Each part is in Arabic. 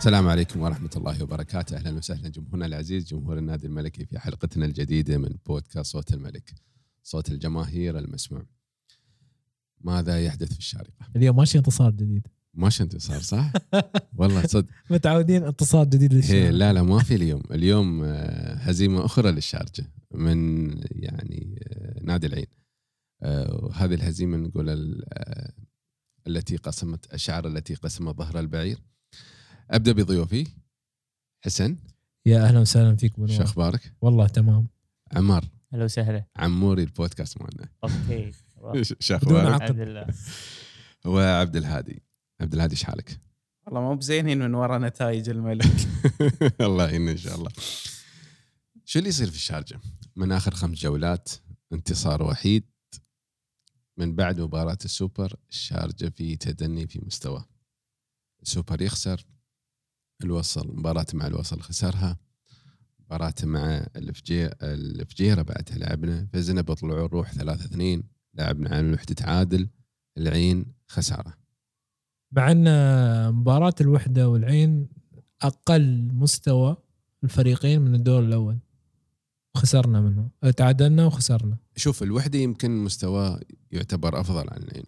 السلام عليكم ورحمة الله وبركاته. أهلا وسهلا جمهورنا العزيز جمهور النادي الملكي في حلقتنا الجديدة من بودكاست صوت الملك صوت الجماهير المسموع. ماذا يحدث في الشارقة؟ اليوم ماشي انتصار جديد. ماش انتصار صح؟ والله صدق متعودين انتصار جديد هي للشارع لا لا ما في اليوم. اليوم آه، هزيمة أخرى للشارجة من يعني آه، نادي العين. آه، وهذه الهزيمة نقول ال- التي قسمت الشعر التي قسم ظهر البعير. أبدأ بضيوفي. حسن. يا أهلا وسهلا فيك شو بنور أخبارك؟ والله تمام. عمار. أهلا وسهلا. عموري البودكاست مالنا. أوكي. شو أخبارك؟ الحمد لله. وعبد الهادي. عبد الهادي إيش حالك؟ والله مو بزينين من ورا نتائج الملك. الله يعين إن شاء الله. شو اللي يصير في الشارجة؟ من آخر خمس جولات انتصار وحيد. من بعد مباراة السوبر الشارجة في تدني في مستواه. السوبر يخسر. الوصل مباراة مع الوصل خسرها مباراة مع الفجيرة بعدها لعبنا فزنا بطلوع الروح 3 2 لعبنا على الوحدة تعادل العين خسارة. مع أن مباراة الوحدة والعين أقل مستوى الفريقين من الدور الأول. خسرنا منه تعادلنا وخسرنا. شوف الوحدة يمكن مستواه يعتبر أفضل عن العين.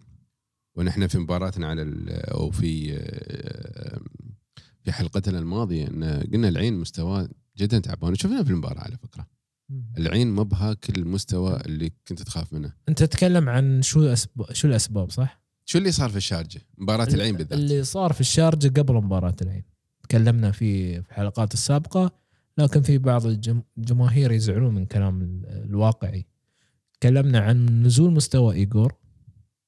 ونحن في مباراتنا على أو في في حلقتنا الماضية إن قلنا العين مستواه جدا تعبان. وشفنا في المباراة على فكرة. العين ما بهاك المستوى اللي كنت تخاف منه. أنت تتكلم عن شو أسب... شو الأسباب صح؟ شو اللي صار في الشارجة؟ مباراة العين بالذات. اللي صار في الشارجة قبل مباراة العين. تكلمنا في في الحلقات السابقة لكن في بعض الجم- الجماهير يزعلون من كلام ال- الواقعي. تكلمنا عن نزول مستوى ايجور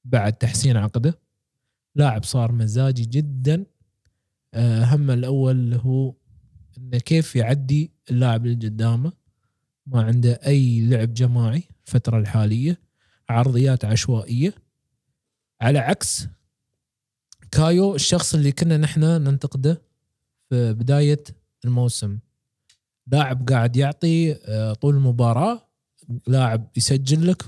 بعد تحسين عقده. لاعب صار مزاجي جدا همه الأول هو انه كيف يعدي اللاعب اللي قدامه. ما عنده أي لعب جماعي الفترة الحالية. عرضيات عشوائية. على عكس كايو الشخص اللي كنا نحن ننتقده في بداية الموسم. لاعب قاعد يعطي آه، طول المباراه لاعب يسجل لك.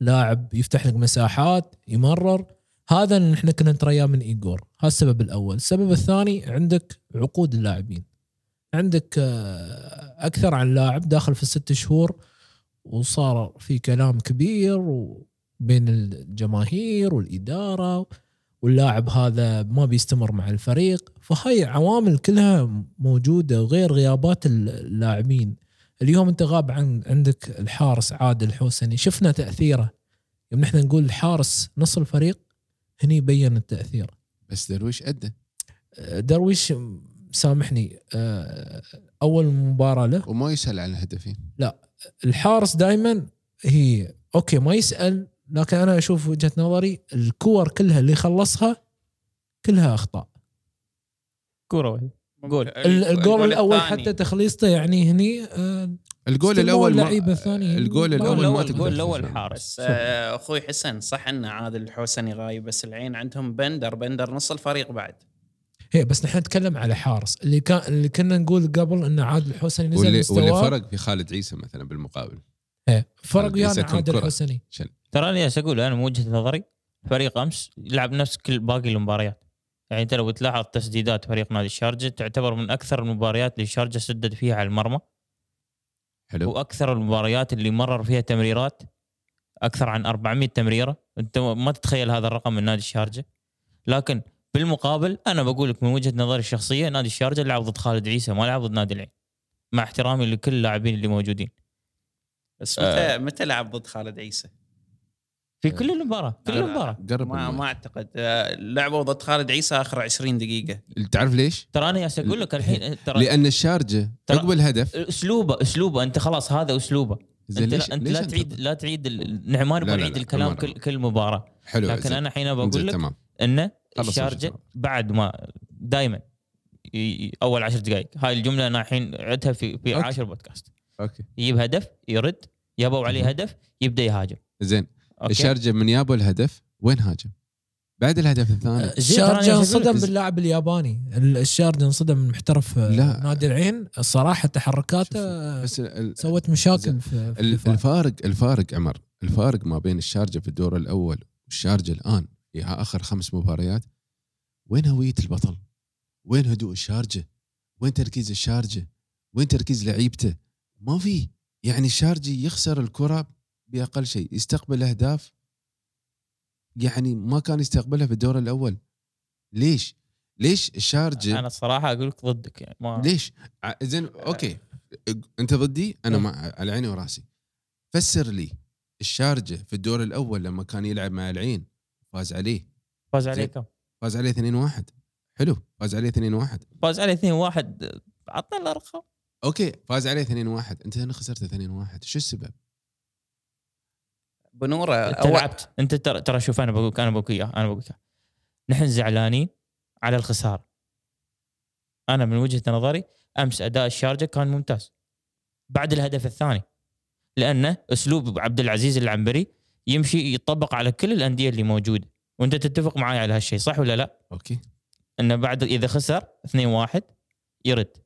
لاعب يفتح لك مساحات يمرر. هذا اللي نحن كنا نترياه من إيجور. هذا السبب الأول. السبب الثاني عندك عقود اللاعبين. عندك آه، أكثر عن لاعب داخل في الست شهور وصار في كلام كبير بين الجماهير والإدارة واللاعب هذا ما بيستمر مع الفريق. فهاي عوامل كلها موجودة وغير غيابات اللاعبين. اليوم أنت غاب عن عندك الحارس عادل حسني. شفنا تأثيره. يوم نحن نقول الحارس نص الفريق هني بين التأثير. بس درويش أدى. درويش سامحني آه، أول مباراة له وما يسأل عن الهدفين الحارس دائما هي okay ما يسأل لكن أنا أشوف وجهة نظري الكور كلها اللي خلصها كلها أخطاء. كورة واحدة. جول. ال- الجول الأول الثاني. حتى تخليصته يعني هني آه، الجول ما اللعيبة الثانية. الجول الأول ما الجول تفهم. حارس. آه، أخوي حسن صح ان عادل الحوسني غايب بس العين عندهم بندر بندر نص الفريق بعد. هي بس نحن نتكلم على حارس. اللي كان اللي كنا نقول قبل ان عادل الحسني نزل واللي, واللي فرق في خالد عيسى مثلا بالمقابل. إيه، فرق خالد ويانا عادل كرة. الحسني ترى أنا أقول أنا من وجهة نظري فريق أمس يلعب نفس كل باقي المباريات. يعني أنت لو تلاحظ تسديدات فريق نادي الشارجة تعتبر من أكثر المباريات اللي الشارجة سدد فيها على المرمى. حلو. وأكثر المباريات اللي مرر فيها تمريرات أكثر عن 400 تمريرة. أنت ما تتخيل هذا الرقم من نادي الشارجة. لكن بالمقابل أنا بقول لك من وجهة نظري الشخصية نادي الشارجة لعب ضد خالد عيسى ما لعب ضد نادي العين مع احترامي لكل اللاعبين اللي موجودين. بس متى متى لعب ضد خالد عيسى؟ في كل المباراة كل المباراة. قرب ما. ما أعتقد. لعبوا ضد خالد عيسى آخر 20 دقيقة. تعرف ليش؟ ترى أنا جالس أقول لك الحين ترى لأن الشارجة ترى- عقب الهدف. أسلوبه أسلوبه. أنت خلاص هذا أسلوبه. أنت ليش لا أنت ليش لا تعيد لا تعيد نعيد لا، الكلام كل. كل مباراة. حلو لكن. أنا الحين بقول لك انه الشارجة بعد ما دائما أول عشر دقائق. هاي الجملة أنا الحين عدتها في في okay. عاشر podcast. okay. يجيب هدف يرد. يابوا عليه. هدف يبدأ يهاجم. زين. الشارجة من يابوا الهدف وين هاجم؟ بعد الهدف الثاني أنا أقول انصدم باللاعب الياباني الشارجة انصدم من محترف آه، لا. نادي العين الصراحه تحركاته آه، سوت. مشاكل في. الفارق الفارق عمر الفارق ما بين الشارجة في الدور الأول والشارجة الآن في آخر خمس مباريات وين هوية البطل؟ وين هدوء الشارجة وين تركيز الشارجة وين تركيز لعيبته ما في يعني الشارجي يخسر الكرة بأقل شيء. يستقبل أهداف يعني ما كان يستقبلها في الدور الأول. ليش؟ ليش الشارجه أنا الصراحة أقول لك ضدك يعني ما ليش؟ ع- زين okay. أنت ضدي؟ أنا إيه. مع على عيني وراسي. فسر لي الشارجة في الدور الأول لما كان يلعب مع العين. فاز عليه. فاز عليه. كم؟ فاز عليه 2-1 حلو. فاز عليه 2-1 فاز عليه 2 1 عطنا الأرقام. okay. فاز عليه 2-1 أنت هنا خسرت 2-1 شو السبب؟ بنوره انت أول لعبت أنت ترى ترى شوف أنا بقول أنا بقول لك إياه أنا بقول لك إياه. نحن زعلانين على الخساره أنا من وجهة نظري أمس أداء الشارجة كان ممتاز. بعد الهدف الثاني. لأنه أسلوب عبد العزيز العنبري يمشي يطبق على كل الأندية اللي موجودة. وأنت تتفق معي على هالشيء صح ولا لا؟ أوكي. إنه بعد إذا خسر 2-1 يرد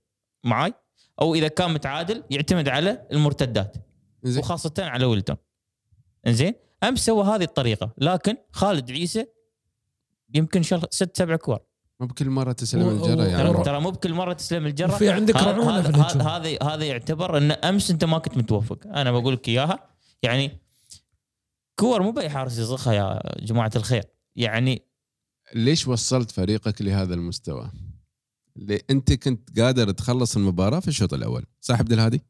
معاي. أو إذا كان متعادل يعتمد على المرتدات. زين. وخاصة على ويلتون. إنزين؟ امس سوى هذه الطريقة لكن خالد عيسى يمكن شل ست سبع كور. مو بكل مرة تسلم الجرة يعني ترى مو بكل مرة تسلم الجرة. في عندك هذا- رعونة في هذا- الهجوم. هذا هذا يعتبر إن أمس أنت ما كنت متوفق أنا بقول لك إياها. يعني كور مو بأي حارس يصخها يا جماعة الخير. يعني ليش وصلت فريقك لهذا المستوى؟ اللي أنت كنت قادر تخلص المباراة في الشوط الأول؟ صح عبد الهادي؟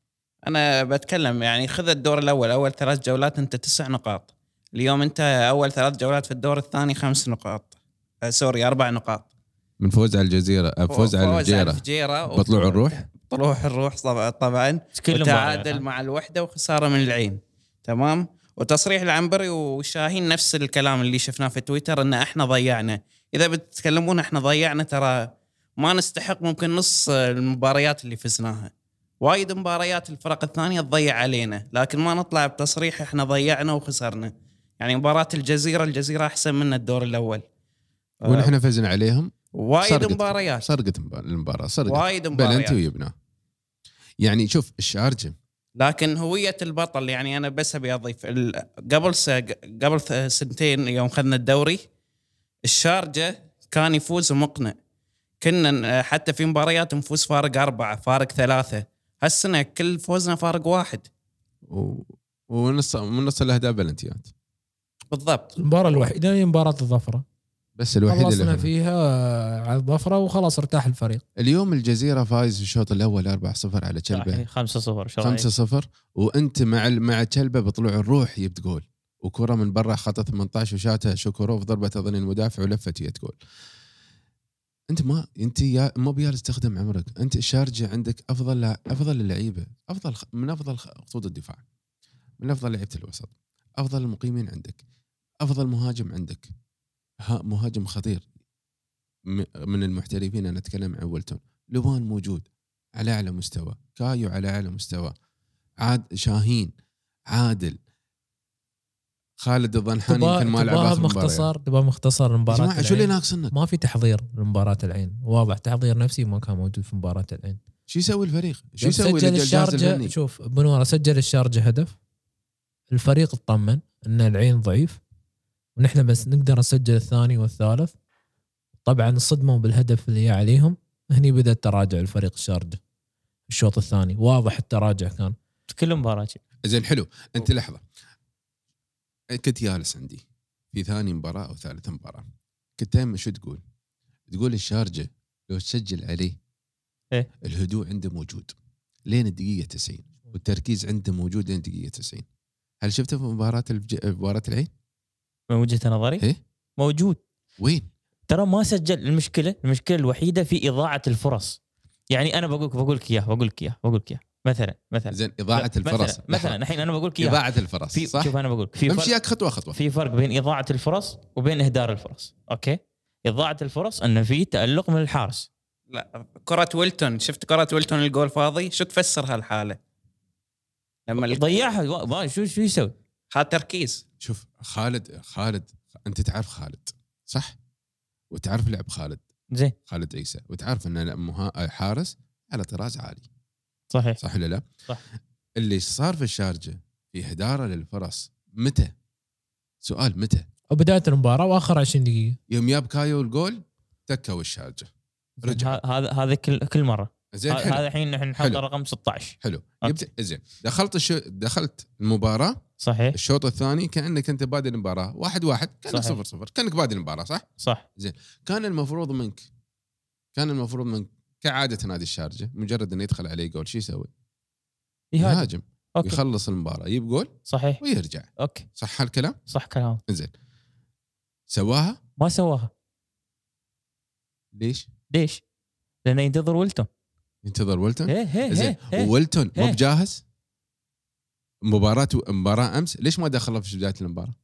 أنا بتكلم يعني خذ الدور الأول أول ثلاث جولات أنت تسع نقاط. اليوم أنت أول ثلاث جولات في الدور الثاني خمس نقاط. آه سوري أربع نقاط. من فوز على الجزيرة أه، فوز على الجزيره الفجيره بطلوع الروح؟ طلوع الروح طبعا. وتعادل مباراة. مع الوحدة وخسارة من العين. تمام؟ وتصريح العنبري وشاهين نفس الكلام اللي شفناه في تويتر إن إحنا ضيعنا. إذا بتتكلمون إحنا ضيعنا ترى ما نستحق ممكن نص المباريات اللي فزناها. وايد مباريات الفرق الثانية تضيع علينا لكن ما نطلع بتصريح إحنا ضيعنا وخسرنا. يعني مباراة الجزيرة الجزيرة أحسن منا الدور الأول. آه، ونحن فزنا عليهم. وايد. مباريات. سرقت مبا- المباراة سرقت. وايد بلنتي مباريات. ويبناه يعني شوف الشارجة. لكن هوية البطل يعني أنا بس أبي أضيف ال- قبل. قبل سنتين يوم خذنا الدوري الشارجة كان يفوز مقنع. كنا حتى في مباريات نفوز فارق أربعة فارق ثلاثة. هالسنة كل فوزنا فارق واحد. و... ونص من نص الأهداف بلنتيات بالضبط. المباراة الوحيدة هي مباراة الظفرة. بس الوحيد خلصنا اللي فيها على الظفرة وخلاص ارتاح الفريق. اليوم الجزيرة فايز في الشوط الأول 4-0 على كلبه 5 0 شو رأيك؟ 5-0 وأنت مع ال- مع كلبه بطلوع الروح جبت جول. وكرة من برا خط 18 وشاتها شوكوروف ضربت أظن المدافع ولفت جت جول. أنت ما أنت يا ما بيال تستخدم عمرك. أنت الشارجه عندك أفضل أفضل اللعيبة أفضل من أفضل خطوط الدفاع من أفضل لعيبة الوسط أفضل المقيمين عندك أفضل مهاجم عندك. ها مهاجم خطير. من المحترفين أنا أتكلم عن ويلتون. لوان موجود على أعلى مستوى. كايو على أعلى مستوى. عاد شاهين عادل. خالد الضنحاني تبغى يمكن ما لعب اخر مختصر تبغى مختصر يا لمباراه جماعة شو اللي. ناقصنك؟ ما في تحضير لمباراة العين. واضح تحضير نفسي ما كان موجود في مباراة العين. شو يسوي الفريق؟ شو يسوي سجل الفني؟ شوف بنوره سجل الشارجة هدف. الفريق اطمن إن العين ضعيف. ونحن بس نقدر نسجل الثاني والثالث. طبعا صدموا بالهدف اللي جاء عليهم. هني بدأ تراجع الفريق الشارجه الشوط الثاني واضح التراجع كان. كل مباراة شي. زين حلو. أنت لحظة. كنت جالس عندي في ثاني مباراة أو ثالث مباراة كنت دائما شو تقول؟ تقول الشارجة لو تسجل عليه إيه؟ الهدوء عنده موجود لين الدقيقة 90 والتركيز عنده موجود لين الدقيقة 90 هل شفته في مباراة الفج... مباراة العين؟ من وجهة نظري إيه؟ موجود وين؟ ترى ما سجل المشكلة المشكلة الوحيدة في إضاعة الفرص يعني أنا بقول بقول لك اياه بقول لك اياه بقول لك اياه مثلا مثلا. زين إضاعة الفرص مثلا, مثلا. الحين أنا بقول لك إضاعة الفرص في صح؟ شوف أنا بقول لك في امشي فرق وياك خطوه خطوه في فرق بين إضاعة الفرص وبين إهدار الفرص أوكي؟ إضاعة الفرص انه في تألق من الحارس. لا كرة ويلتون شفت كرة ويلتون الجول فاضي؟ شو تفسر هالحالة؟ لما ضيعها ما- شو شو يسوي؟ هذا تركيز. شوف خالد خالد أنت تعرف خالد صح؟ وتعرف لعب خالد. زين. خالد عيسى. وتعرف أن مها... حارس على طراز عالي. صحيح. صح ولا لا؟ صح. اللي صار في الشارجة في هداره للفرص متى؟ سؤال متى؟ وبدايه المباراة وآخر 20 دقيقة. يوم جاب كايو الجول تكوا الشارجة. رجع. هذا هذا كل كل مرة. زين هذا الحين نحن نحط. رقم 16 حلو. زين. دخلت الشو... دخلت المباراة. صحيح. الشوط الثاني كأنك أنت بادئ المباراة. واحد واحد. كأنك صحيح. صفر صفر. كأنك بادئ المباراة صح؟ صح. كان المفروض منك. كان المفروض منك. كعادة نادي الشارجة مجرد إنه يدخل عليه جول شو يسوي؟ يهاجم يهاجم okay يخلص المباراة يجيب جول صحيح ويرجع okay صح هالكلام؟ صح كلام زين سواها ما سواها ليش؟ ليش؟ لأنه ينتظر ويلتون ينتظر ويلتون إيه إيه زين. ويلتون مو. بجاهز مباراة مباراة أمس ليش ما دخله في بداية المباراة؟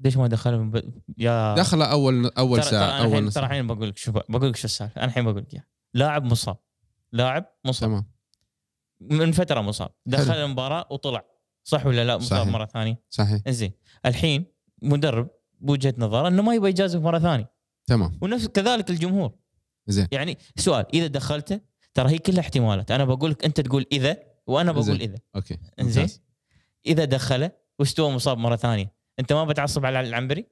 ليش ما دخل ب... يا دخله أول أول ساعة أول ترى. الحين بقول لك شوف بقول لك شو السالفة أنا الحين بقول لك إياها. لاعب مصاب. لاعب مصاب. تمام. من فترة مصاب. دخل المباراة وطلع. صح ولا لا مصاب صحيح. مرة ثانية؟ صحيح. زين الحين مدرب بوجهة نظره إنه ما يبغى يجازف مرة ثانية. تمام. ونفس كذلك الجمهور. زين يعني سؤال إذا دخلته ترى هي كلها احتمالات. أنا بقول لك أنت تقول إذا وأنا بقول زين. إذا. أوكي. ممتاز. إذا دخله واستوى مصاب مرة ثانية. أنت ما بتعصب على العنبري؟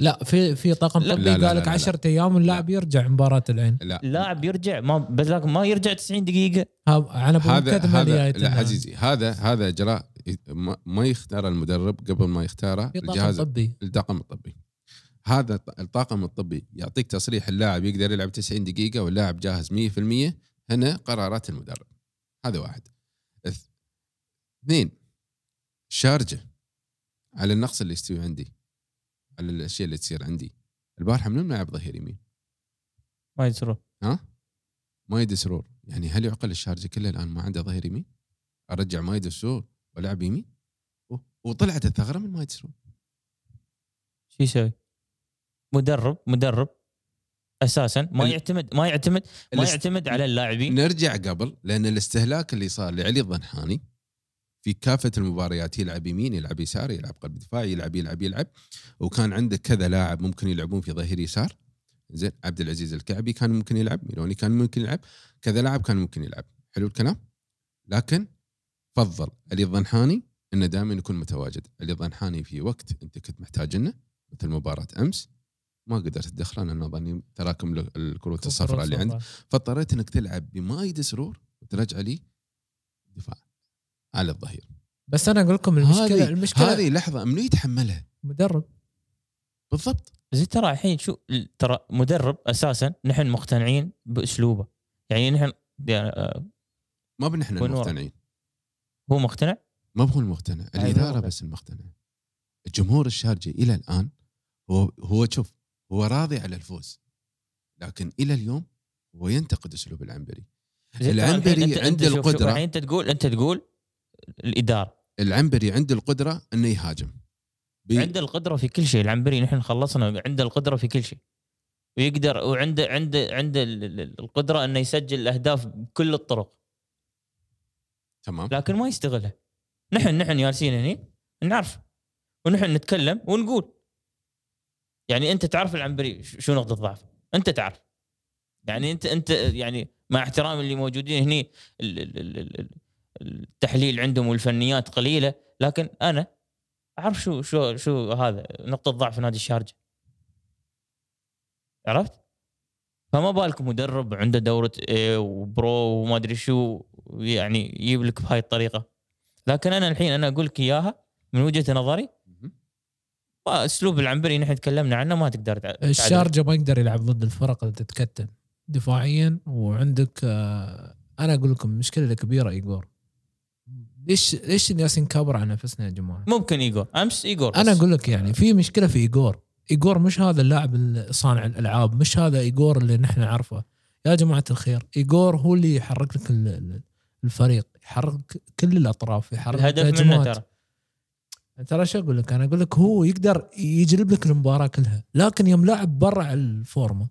لا في في طاقم طبي لا، قال لك لا. 10 أيام اللاعب يرجع مباراة العين لا. لاعب يرجع ما بس لكن ما يرجع 90 دقيقة. أنا هذا هذا. لا عزيزي هذا هذا إجراء ما- ما يختار المدرب قبل ما يختاره في طاقم الجهاز طبي. الطاقم الطبي. هذا الط- الطاقم الطبي يعطيك تصريح اللاعب يقدر يلعب 90 دقيقة واللاعب جاهز 100% هنا قرارات المدرب. هذا واحد. اث- اثنين شارجة على النقص اللي يستوي عندي. على الأشياء اللي تصير عندي. البارحة منو لاعب ظهير يمين؟ ما يصيرون ها؟ مايد سرور يعني هل يعقل الشارجة كله الآن ما عنده ظهير يمين؟ أرجع مايد سرور والعب يمين؟ وطلعت الثغرة من مايد سرور شو يسوي؟ مدرب مدرب. أساسا ما ال- يعتمد ما يعتمد ما الاست- يعتمد على اللاعبين. نرجع قبل لأن الاستهلاك اللي صار لعلي الضنحاني في كافة المباريات يلعب يمين يلعب يسار يلعب قلب دفاعي يلعب يلعب يلعب. وكان عندك كذا لاعب ممكن يلعبون في ظهير يسار. زين عبد العزيز الكعبي كان ممكن يلعب ميلوني كان ممكن يلعب كذا لاعب كان ممكن يلعب. حلو الكلام؟ لكن فضل علي الضنحاني إنه دائما يكون متواجد. علي الضنحاني في وقت أنت كنت محتاجنه مثل مباراة أمس. ما قدرت تدخله لأنه ظني تراكم الكروت الصفراء اللي عندك. فاضطريت إنك تلعب بمايد سرور وترجع لي دفاع. على الظهير. بس أنا أقول لكم المشكلة هذه المشكلة هذه لحظة منو يتحملها؟ مدرب. بالضبط. زي ترى الحين شو ترى مدرب أساسا نحن مقتنعين بأسلوبه. يعني نحن يعني آه، ما بنحن؟ المقتنعين. هو مقتنع؟ ما هو المقتنع أيوة. الإدارة بس المقتنعه الجمهور الشارجي إلى الآن هو هو شوف هو راضي على الفوز لكن إلى اليوم هو ينتقد أسلوب العنبري. العنبري عنده. الحين أنت تقول أنت تقول الإدارة. العنبري عنده القدرة إنه يهاجم. بي- عنده القدرة في كل شيء. العنبري نحن خلصنا عنده القدرة في كل شيء. ويقدر وعنده عنده عنده ال- ال- القدرة إنه يسجل الاهداف بكل الطرق. تمام. لكن ما يستغلها نحن نحن جالسين هني نعرف. ونحن نتكلم ونقول. يعني أنت تعرف العنبري شو نقطة ضعف أنت تعرف. يعني انت أنت يعني مع احترام اللي موجودين هني ال- ال- ال- التحليل عندهم والفنيات قليلة لكن أنا أعرف شو شو شو هذا نقطة ضعف نادي الشارجة. عرفت؟ فما بالك مدرب عنده دورة إيه وبرو وما أدري شو يعني يجيب لك بهاي الطريقة. لكن أنا الحين أنا أقول لك إياها من وجهة نظري. أسلوب العنبري نحن تكلمنا عنه ما تقدر تعدل. الشارجة ما يقدر يلعب ضد الفرق اللي تتكتل دفاعيا وعندك آه، أنا أقول لكم مشكله كبيره ايجور ليش ليش جالسين نكابر على نفسنا يا جماعة؟ ممكن ايجور أمس ايجور بس. أنا أقول لك يعني في مشكلة في ايجور ايجور مش هذا اللاعب ال- صانع الألعاب مش هذا ايجور اللي نحن نعرفه. يا جماعة الخير ايجور هو اللي يحرك لك ال- ال- الفريق يحرك كل الأطراف يحرك الهدف منه. ترى. ترى شو أقول لك؟ أنا أقول لك هو يقدر يجلب لك المباراة كلها لكن يوم لاعب برا الفورمة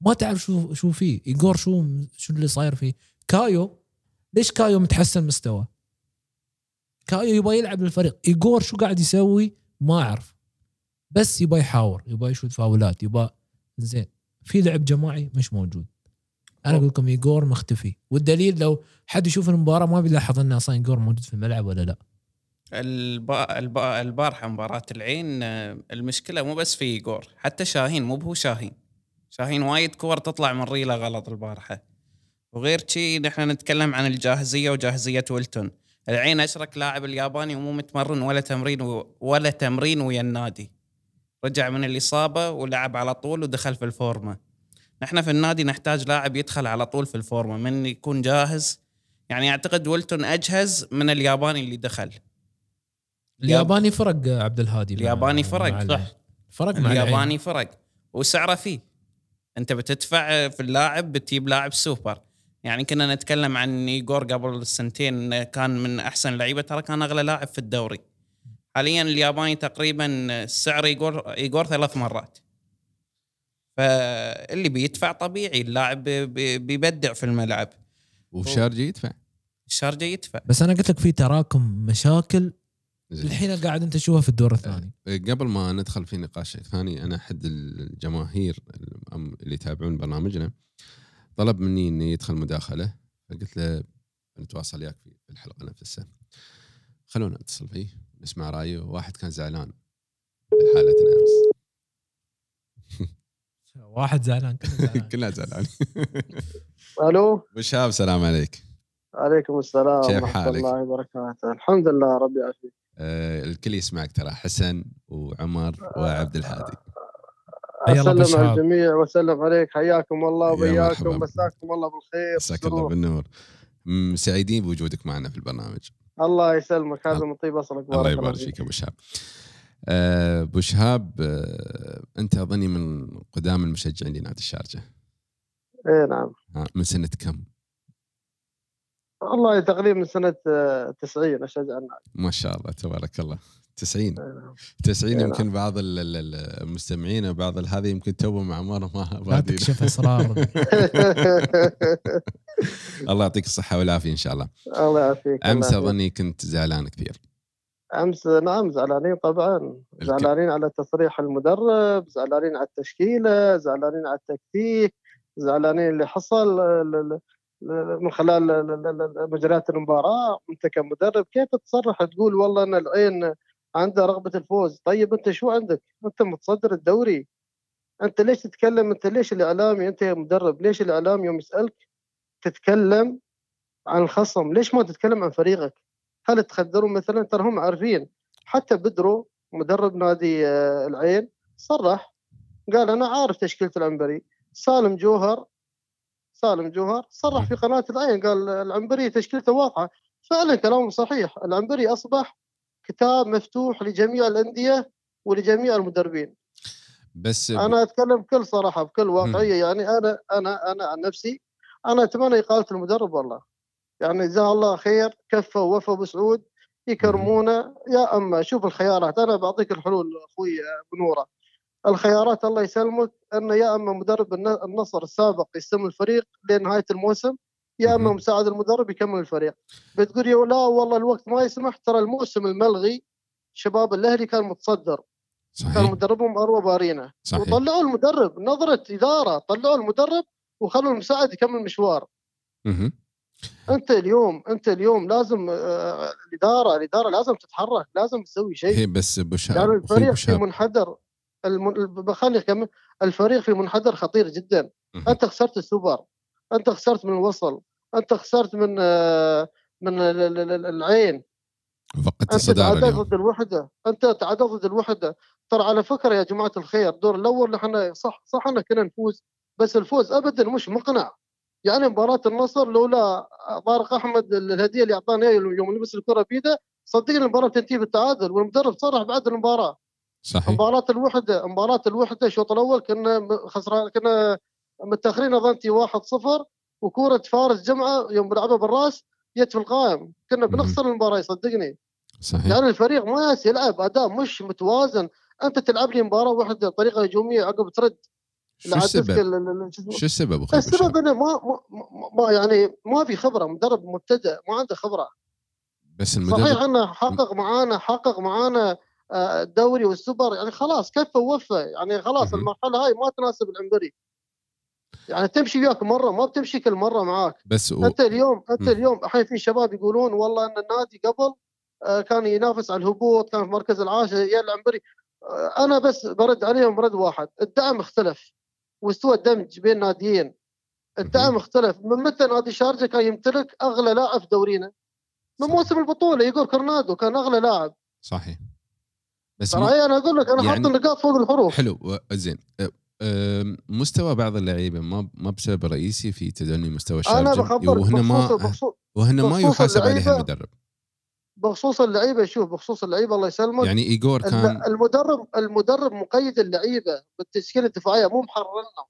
ما تعرف شو شو فيه. ايجور شو شو اللي صاير فيه؟ كايو ليش كايو متحسن مستوى كايو يبغى يلعب للفريق. ايجور شو قاعد يسوي؟ ما أعرف. بس يبغى يحاور يبغى يشوت فاولات يبغى زين. في لعب جماعي مش موجود. أنا أقول لكم ايجور مختفي. والدليل لو حد يشوف المباراة ما بيلاحظ أن أصلا ايجور موجود في الملعب ولا لا. البا... البا... البارحة مباراة العين آه، المشكلة مو بس في ايجور حتى شاهين مو بهو شاهين. شاهين وايد كور تطلع من ريلة غلط البارحة. وغير شي نحن نتكلم عن الجاهزية وجاهزية ويلتون. العين اشرك لاعب الياباني ومو متمرن ولا تمرين و... ولا تمرين ويا النادي. رجع من الإصابة ولعب على طول ودخل في الفورمة. نحن في النادي نحتاج لاعب يدخل على طول في الفورمة من يكون جاهز. يعني أعتقد ويلتون أجهز من الياباني اللي دخل. الياباني فرق عبد الهادي الياباني فرق، صح. فرق مع الياباني الياباني فرق. وسعره فيه. أنت بتدفع في اللاعب بتجيب لاعب سوبر. يعني كنا نتكلم عن ايجور قبل سنتين كان من أحسن اللعيبه ترى كان أغلى لاعب في الدوري. حاليا الياباني تقريبا سعر ايجور ايجور ثلاث مرات. فاللي بيدفع طبيعي اللاعب بي- بي- بيبدع في الملعب. وشارجي يدفع. الشارجه يدفع. بس أنا قلت لك في تراكم مشاكل. الحين قاعد أنت تشوفها في الدور الثاني. قبل ما ندخل في نقاش ثاني أنا أحد الجماهير اللي يتابعون برنامجنا. طلب مني إني يدخل مداخلة فقلت له نتواصل وياك في الحلقة نفسها. خلونا نتصل فيه نسمع رأيه. واحد كان زعلان من حالتنا امس واحد زعلان كله زعلان. كلنا زعلان ألو؟ ابو شهاب سلام عليك. عليكم السلام كيف ورحمة حالك؟ الله وبركاته. الحمد لله ربي يعافيك. آه الكل يسمعك ترى حسن وعمر وعبد الهادي. أسلم على. الجميع وأسلم عليك. حياكم الله يا وبياكم. مساكم الله بالخير. مساك الله. بالنور. سعيدين بوجودك معنا في البرنامج. الله يسلمك. هذا من طيب أصلك. الله يبارك فيك. أبو شهاب. آه، أبو شهاب آه، أنت أظني من قدام المشجعين لنادي الشارجة. اي نعم. ها، من سنة كم؟ والله تقريبا من سنة آه، 90 اشجع النادي ما شاء الله تبارك الله. 90 إي نعم. 90 نعم. يمكن بعض ال- ال- ال- المستمعين وبعض هذا يمكن توهم مع عمر ما لا تكشف اسرار الله يعطيك الصحة والعافية إن شاء الله. الله يعافيك أمس. أظني كنت زعلان كثير. أمس نعم زعلانين طبعا. زعلانين على تصريح المدرب زعلانين على التشكيلة زعلانين على التكتيك زعلانين اللي حصل من خلال مجريات المباراة. أنت كمدرب كيف تصرح تقول والله أن العين عنده رغبة الفوز؟ طيب أنت شو عندك؟ أنت متصدر الدوري. أنت ليش تتكلم؟ أنت ليش الاعلامي انت يا مدرب؟ ليش الاعلامي يوم يسألك تتكلم عن الخصم؟ ليش ما تتكلم عن فريقك؟ هل تخدروا مثلا؟ ترى هم عارفين. حتى بدرو مدرب نادي آه، العين صرح. قال أنا عارف تشكيلة العنبري. سالم جوهر سالم جوهر صرح في قناة العين قال العنبري تشكيلته واضحة. فعلا كلامه صحيح. العنبري أصبح كتاب مفتوح لجميع الأندية ولجميع المدربين. بس أنا أتكلم بكل صراحة بكل واقعية. يعني أنا أنا أنا عن نفسي أنا أتمنى إقالة المدرب والله. يعني جزاه الله خير كفى ووفى أبو سعود يكرمونه يا أما شوف الخيارات. أنا بعطيك الحلول أخوي بنوره الخيارات الله يسلمك انه يا أما مدرب الن- النصر السابق يستلم الفريق لنهاية الموسم يا أما. مساعد المدرب يكمل الفريق. بتقول يا لا والله الوقت ما يسمح ترى الموسم الملغي شباب الأهلي كان متصدر. كان صحيح مدربهم أروى بارينا. صحيح. وطلعوا المدرب نظرة إدارة طلعوا المدرب وخلوا المساعد يكمل مشوار. مهم. أنت اليوم أنت اليوم لازم آه، الإدارة الإدارة لازم تتحرك لازم تسوي شيء. هي بس أبو شهاب يعني الفريق في. منحدر. المن... بخلي أكمل. الفريق في منحدر خطير جدا. أنت خسرت السوبر أنت خسرت من الوصل أنت خسرت من آه، من ال- ال- ال- العين. فقدت أنت الصدارة تعادلت اليوم. ضد الوحدة أنت تعادلت ضد الوحدة. ترى على فكرة يا جماعة الخير الدور الأول إحنا صح صح إحنا كنا نفوز بس الفوز ابدا مش مقنع. يعني مباراة النصر لولا طارق أحمد الهدية اللي اعطانا اياها يوم لبس الكرة بيده صدقني المباراة تنتهي بالتعادل والمدرب صرح بعد المباراة. صحيح. مباراة الوحدة مباراة الوحدة الشوط الأول كنا خسران كنا متأخرين اظنتي 1-0 وكورة فارس جمعة يوم بلعبها بالرأس جت في القائم. كنا. بنخسر المباراة صدقني صحيح. يعني الفريق ما يلعب أداء مش متوازن. أنت تلعب لي مباراة واحدة بطريقة هجومية عقب ترد شو السبب؟ ال- ال- ال- شو السبب أخوي السبب؟ إنه ما, ما, ما- يعني ما في خبرة مدرب مبتدئ ما عنده خبرة. بس صحيح المدرب إنه حقق معانا حقق معانا الدوري والسوبر يعني خلاص كفى ووفى يعني خلاص. المرحلة هاي ما تناسب العنبري. يعني تمشي وياك مرة ما بتمشي كل مرة معاك. بس و... انت اليوم انت. اليوم الحين في شباب يقولون والله إن النادي قبل آه، كان ينافس على الهبوط كان في المركز العاشر يا العنبري. آه، أنا بس برد عليهم رد واحد. الدعم اختلف. واستوى الدمج بين ناديين. الدعم اختلف. من متى نادي شارجة كان يمتلك أغلى لاعب في دورينا؟ من. موسم البطولة. ايجور كورنادو كان أغلى لاعب. صحيح. بس ترى مو- هي أنا أقول لك أنا يعني- حاط النقاط فوق الحروف. حلو زين. أ- أم، مستوى بعض اللعيبة ما ما بسبب رئيسي في تدني مستوى بخبرك وهنا ما بخصوص, وهنا ما يحاسب عليها المدرب. بخصوص اللعيبة شوف بخصوص اللعيبة الله يسلمك. يعني ايجور كان المدرب المدرب مقيد اللعيبة بالتشكيلة الدفاعية مو محررنا.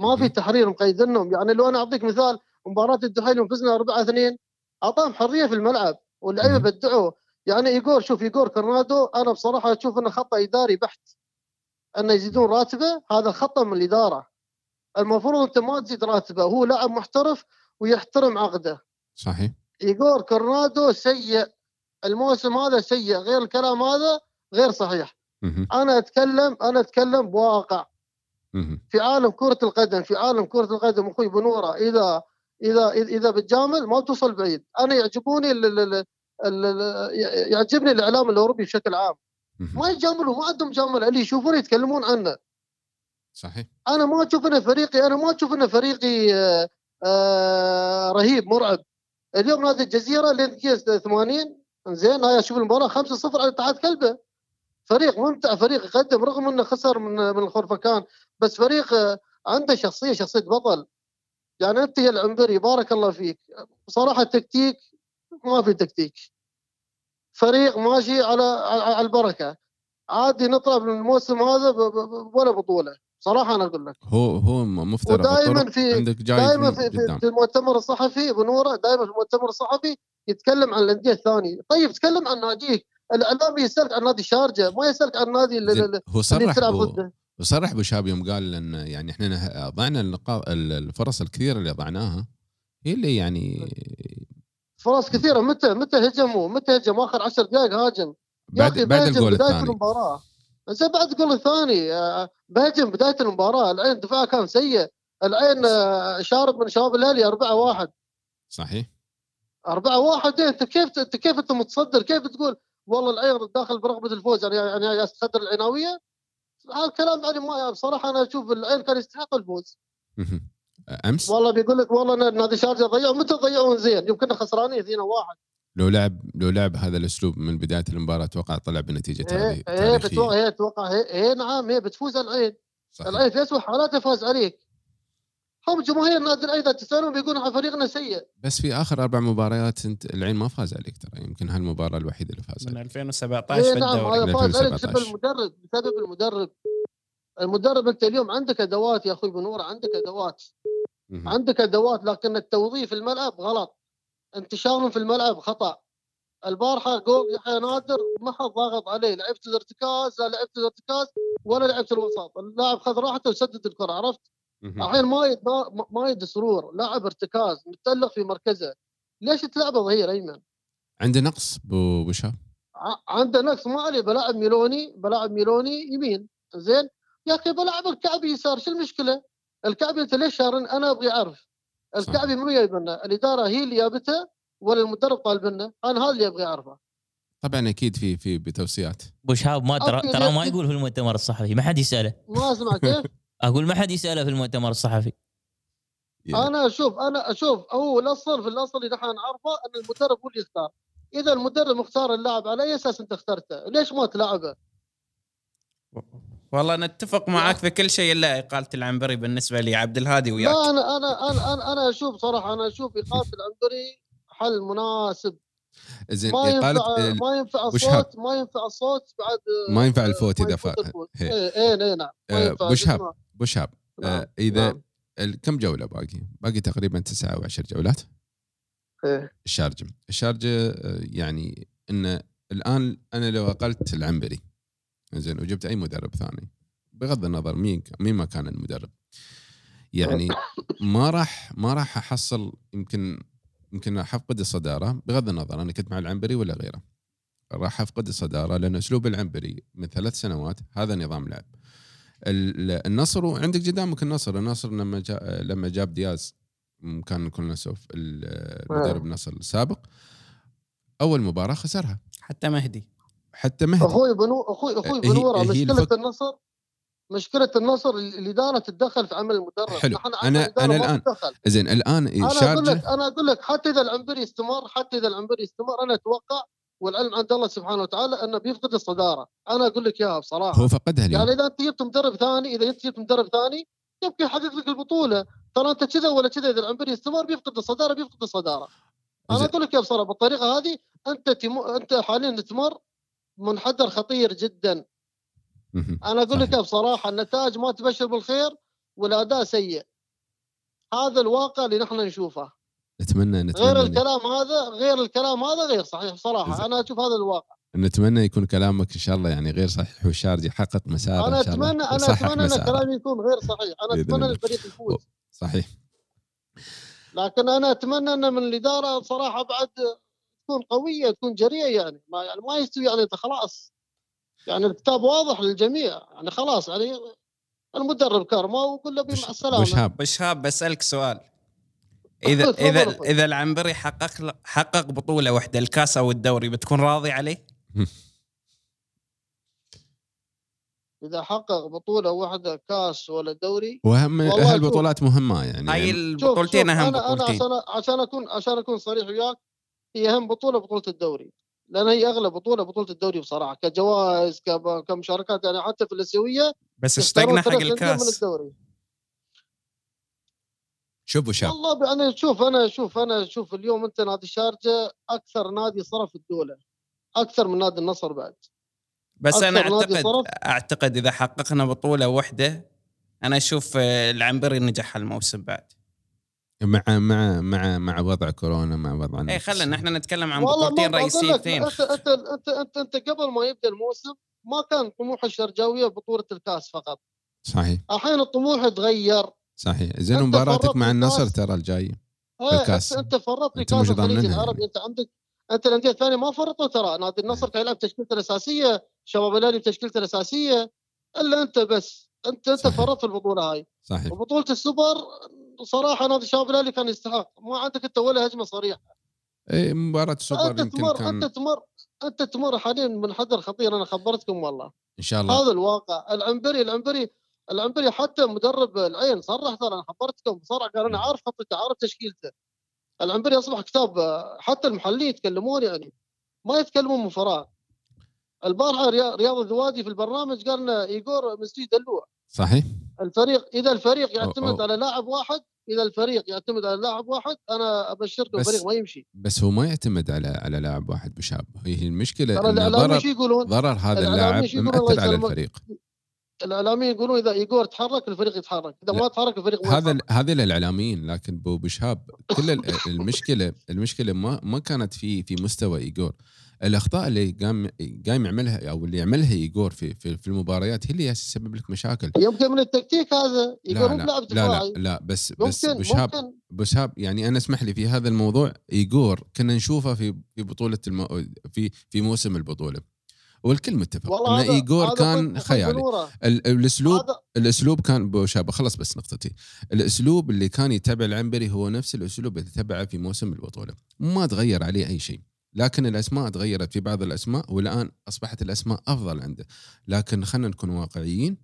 ما في. تحرير مقيدنهم. يعني لو أنا أعطيك مثال مباراة الدحيل يوم فزنا 4 2 أعطاهم حرية في الملعب واللعيبة. بدعوا. يعني ايجور شوف ايجور كورنادو أنا بصراحة أشوف انه خطأ إداري بحت. انه يزيدون راتبة هذا خطا من الإدارة. المفروض أنت ما تزيد راتبة هو لاعب محترف ويحترم عقده. صحيح. ايجور كورنادو سيء الموسم هذا سيء غير الكلام هذا غير صحيح. مهم. أنا أتكلم أنا أتكلم بواقع. مهم. في عالم كرة القدم في عالم كرة القدم أخوي بنورة إذا إذا إذا بتجامل ما بتوصل بعيد. أنا يعجبوني يعجبني الإعلام الأوروبي بشكل عام. ما يجاملوا ما عندهم مجامله اللي يشوفونه يتكلمون عنه. صحيح. أنا ما أشوف إنه فريقي أنا ما أشوف إنه فريقي آه، آه، رهيب مرعب. اليوم نادي الجزيرة لين دقيقة 80 زين هاي أشوف المباراة 5-0 على اتحاد كلبه. فريق ممتع فريق يقدم رغم إنه خسر من من الخرفكان بس فريق آه، عنده شخصية شخصية بطل. يعني أنت يا العنبري بارك الله فيك. بصراحه التكتيك ما في تكتيك. فريق ماشي على على البركة. عادي نطلع من الموسم هذا ولا بطولة. صراحة أنا أقول لك. هو هو مفترض ودائما في عندك دائما في في, في, المؤتمر الصحفي بنوره دائما في المؤتمر الصحفي يتكلم عن الأندية الثانية. طيب تكلم عن ناديك الاعلامي يسألك عن نادي الشارجه ما يسألك عن نادي هو صرح وصرح أبو شاب يوم قال إن يعني إحنا ضعنا الفرص الكثيرة اللي ضعناها هي اللي يعني فرص كثيرة. متى متى هجموا؟ متى هجموا؟ آخر 10 دقائق هاجم. بعد بعد الجول بداية الثاني. المباراة. زين بعد الجول الثاني آه، بهجم بداية المباراة. العين دفاعه كان سيء. العين آه، شارب من شباب الاهلي 4 1 صحيح. 4 1 انت كيف انت كيف انت متصدر؟ كيف تقول والله العين داخل برغبه الفوز؟ يعني يعني تصدر العناوية؟ هذا الكلام يعني ما بصراحة أنا أشوف العين كان يستحق الفوز. أمس؟ والله بيقول لك والله نادي شارجه ضيعوا. متى ضيعون زين؟ يوم كنا خسرانين 2 1 لو لعب لو لعب هذا الأسلوب من بداية المباراة أتوقع طلع بنتيجة إيه تاري- إيه بتوقع هي أتوقع هي, هي نعم هي بتفوز على العين. صحيح. العين في اسوء حالاته فاز عليك. هم جماهير نادي العين اذا تسالهم بيقولوا فريقنا سيء. بس في آخر أربع مباريات انت العين ما فاز عليك ترى. يمكن هالمباراة الوحيدة اللي فاز من عليك 2017 إيه في نعم هذا فاز عليك بسبب 2017. المدرب بسبب المدرب. المدرب أنت اليوم عندك أدوات يا أخوي بنور عندك أدوات. مهم. عندك أدوات لكن التوظيف في الملعب غلط. انتشارهم في الملعب خطأ. البارحة جول يحيى نادر ما حد ضاغط عليه. لعبت الارتكاز لا لعبت الارتكاز ولا لعبت الوسط اللاعب خذ راحته وسدد الكرة عرفت. الحين مايد ما- مايد سرور. لاعب ارتكاز متألق في مركزه. ليش تلعبه ظهير أيمن؟ عنده نقص ع- عنده نقص ما عليه. بلاعب ميلوني بلاعب ميلوني يمين. زين؟ يا أخي بلاعب الكعبي يسار شو المشكلة؟ الكعبي أنت ليش شارن؟ أنا أبغي أعرف الكعبي منو جايب لنا؟ الإدارة هي اللي جابته ولا المدرب طالب منه؟ أنا هذا اللي أبغي أعرفه طبعا أكيد في في بتوصيات أبو شهاب ما ترى ترى ما يقول في المؤتمر الصحفي ما حد يسأله ما اسمع كيف؟ أقول ما حد يسأله في المؤتمر الصحفي أنا أشوف أنا أشوف هو الأصل في الأصل اللي نحن نعرفه إن المدرب هو اللي يختار إذا المدرب مختار اللاعب على أي أساس أنت اخترته؟ ليش ما تلعبه؟ والله نتفق معك في كل شيء إلا إقالة العنبري بالنسبة لي عبد الهادي وياك لا أنا أنا أنا أنا, أنا أشوف صراحة أنا أشوف إقالة العنبري حل مناسب زين ما ينفع إقالة ال- ما ينفع. الصوت ما ينفع الصوت بعد ما ينفع الفوت إذا يفوت فا الفوت. هي. إيه إيه إيه، نعم ما آه، ينفع أبو شهاب. اسمع. ابو شاب نعم، آه، إذا نعم. كم جولة باقي؟ باقي تقريبا تسعة أو عشر جولات إيه. الشارجه الشارجه آه، يعني إن الآن أنا لو أقلت العنبري زين وجبت أي مدرب ثاني. بغض النظر مين مين ما كان المدرب. يعني ما راح ما راح أحصل يمكن يمكن راح افقد الصدارة بغض النظر أنا كنت مع العنبري ولا غيره. راح افقد الصدارة لأن أسلوب العنبري من ثلاث سنوات هذا نظام لعب. ال- النصر وعندك قدامك النصر. النصر لما جاء لما جاب دياز كان كولناسوف ال- المدرب النصر السابق أول مباراة خسرها. حتى مهدي. حتى مهدي. أخوي بنو أخوي أخوي بنوره مشكلة الفك- النصر مشكلة النصر ال- الاداره تتدخل في عمل المدرب. حلو. ما الآن تتدخل. زين الآن أنا أقول لك أنا أقول لك حتى إذا العنبري استمر حتى إذا العنبري استمر أنا أتوقع والعلم عند الله سبحانه وتعالى أنه بيفقد الصدارة. أنا أقول لك إياها بصراحة. هو فقدها اليوم. يعني إذا أنت جبت مدرب ثاني إذا انت جبت مدرب ثاني يمكن يحقق لك البطولة. ترى أنت كذا ولا كذا إذا العنبري استمر بيفقد الصدارة بيفقد الصدارة. أنا. أقول لك يا بصراحه بالطريقة هذه أنت تم... أنت حاليا تمر منحدر خطير جدا. أنا أقول لك بصراحة النتائج ما تبشر بالخير والأداء سيء. هذا الواقع اللي نحن نشوفه. نتمنى غير نتمنى الكلام هذا غير الكلام هذا غير صحيح بصراحة. زين. أنا أشوف هذا الواقع. نتمنى يكون كلامك إن شاء الله يعني غير صحيح والشارجه يحقق مساره أنا ان شاء الله. اتمنى أنا أتمنى إن. كلامي يكون غير صحيح. أنا أتمنى الفريق يفوز. صحيح. لكن أنا أتمنى إن من الإدارة بصراحة بعد تكون قوية تكون جريئة يعني. ما يعني ما يستوي يعني أنت خلاص. يعني الكتاب واضح للجميع. يعني خلاص يعني المدرب كارما وكل ابي مع السلامة. وشهاب ابو شهاب بسألك سؤال. إذا إذا. إذا العنبري حقق حقق بطولة واحدة الكاس أو الدوري بتكون راضي عليه؟ إذا حقق بطولة واحدة كاس ولا دوري واهم هالبطولات مهمة يعني. هاي البطولتين شوف أهم أنا أنا بطولتين. عشان عشان أكون عشان أكون صريح وياك هي أهم بطولة بطولة الدوري لأن هي أغلى بطولة بطولة الدوري بصراحة كجوائز كمشاركات يعني حتى في الأسيوية بس اشتقنا حق الكاس. شوفوا شاب والله يعني شوف أنا شوف أنا شوف اليوم أنت نادي الشارجه أكثر نادي صرف الدولة أكثر من نادي النصر بعد. بس أنا أعتقد. أعتقد إذا حققنا بطولة واحدة أنا أشوف آه، العنبري نجح الموسم بعد. مع مع مع مع وضع كورونا مع وضع اي. إيه، خلينا إحنا نتكلم عن بطولتين رئيسيتين. انت انت انت انت, قبل ما يبدأ الموسم ما كان طموح الشرجاوية بطولة الكاس فقط. صحيح. الحين الطموح تغير. صحيح. زين مباراتك مع النصر. ترى الجاي إيه، الكاس. انت فرطت في أنتم كاس مش الخليج العربي. يعني. أنت عندك أنت الأندية الثانية ما فرطوا ترى. نادي النصر كان يلعب تشكيلته الاساسيه شباب الأهلي بتشكيلته الاساسيه إلا أنت بس. انت أنت. فرطت في البطولة هاي. صحيح. وبطولة السوبر صراحة نادي شباب الأهلي كان يستحق. ما عندك أنت ولا هجمة صريحة. إي مباراة السوبر أنت يمكن تمر كان أنت تمر أنت تمر حاليا منحدر خطير أنا خبرتكم والله. إن شاء الله. هذا الواقع. العنبري العنبري العنبري حتى مدرب العين صرح ترى أنا خبرتكم صرح قال أنا عارف خطته عارف تشكيلته العنبري أصبح كتاب حتى المحللين يتكلمون يعني ما يتكلمون من فراغ. البارحة ريا- رياض الذوادي في البرنامج قال لنا ايجور مسجد دلوع صحيح. الفريق إذا الفريق يعتمد أو- أو. على لاعب واحد إذا الفريق يعتمد على لاعب واحد أنا أبشركم الفريق ما يمشي بس هو ما يعتمد على على لاعب واحد بشهاب هي المشكلة الاعلاميين ضرر يقولون؟ ضرر هذا اللاعب مأثر على؟ الفريق الاعلاميين يقولون إذا ايجور تحرك الفريق يتحرك إذا لا. ما تحرك الفريق ما هذا. هذا للإعلاميين لكن بو بشهاب كل ال- المشكلة المشكلة ما ما كانت في في مستوى ايجور الأخطاء اللي قام قايم يعملها أو اللي يعملها ايجور في في, في المباريات هي اللي تسبب لك مشاكل. يمكن من التكتيك هذا لا لا, لا لا لا بس بس ممكن بشهاب ممكن. بشهاب يعني أنا اسمح لي في هذا الموضوع ايجور كنا نشوفه في في بطولة الم... في في موسم البطولة. والكل متفق إن ايجور هذا كان خيالي. الاسلوب الأسلوب كان بشهاب خلص بس نقطتي. الأسلوب اللي كان يتبع العنبري هو نفس الأسلوب اللي تبعه في موسم البطولة. ما تغير عليه أي شيء. لكن الأسماء تغيرت في بعض الأسماء والآن أصبحت الأسماء أفضل عنده لكن خلينا نكون واقعيين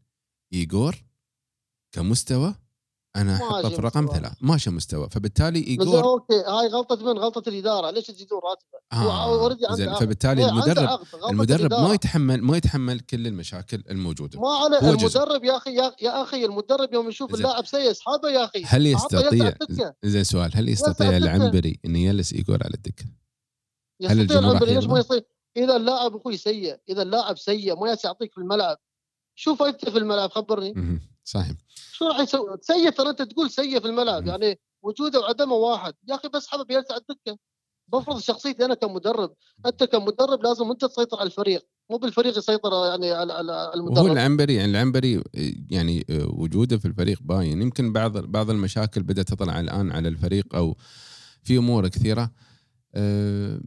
ايجور كمستوى أنا أحطه في رقم. ثلاث ماشي مستوى فبالتالي ايجور OK هاي غلطة من غلطة الإدارة ليش تزيدون راتبة؟ آه زين. فبالتالي المدرب المدرب. ما يتحمل ما يتحمل كل المشاكل الموجودة ما عليه. المدرب يا أخي يا, أخي المدرب يوم يشوف. اللاعب سيء اسحبه يا أخي هل يستطيع. زين سؤال هل يستطيع. العنبري انه يجلس ايجور على الدكة؟ يستطيع العنبري ليش ما؟ يصير؟ إذا اللاعب أخوي سيء إذا اللاعب سيء ما يعطيك في الملعب شو فايدته في الملعب خبرني. صحيح شو راح يسوي؟ سيء ترى أنت تقول سيء في الملعب. يعني وجوده وعدمه واحد يا أخي بس حبب يلسع الدكة بفرض شخصيتي أنا كمدرب أنت كمدرب لازم أنت تسيطر على الفريق مو بالفريق يسيطر يعني على على المدرب العنبري يعني العنبري يعني وجوده في الفريق باين يمكن بعض بعض المشاكل بدأت تطلع الآن على الفريق أو في أمور كثيرة أه،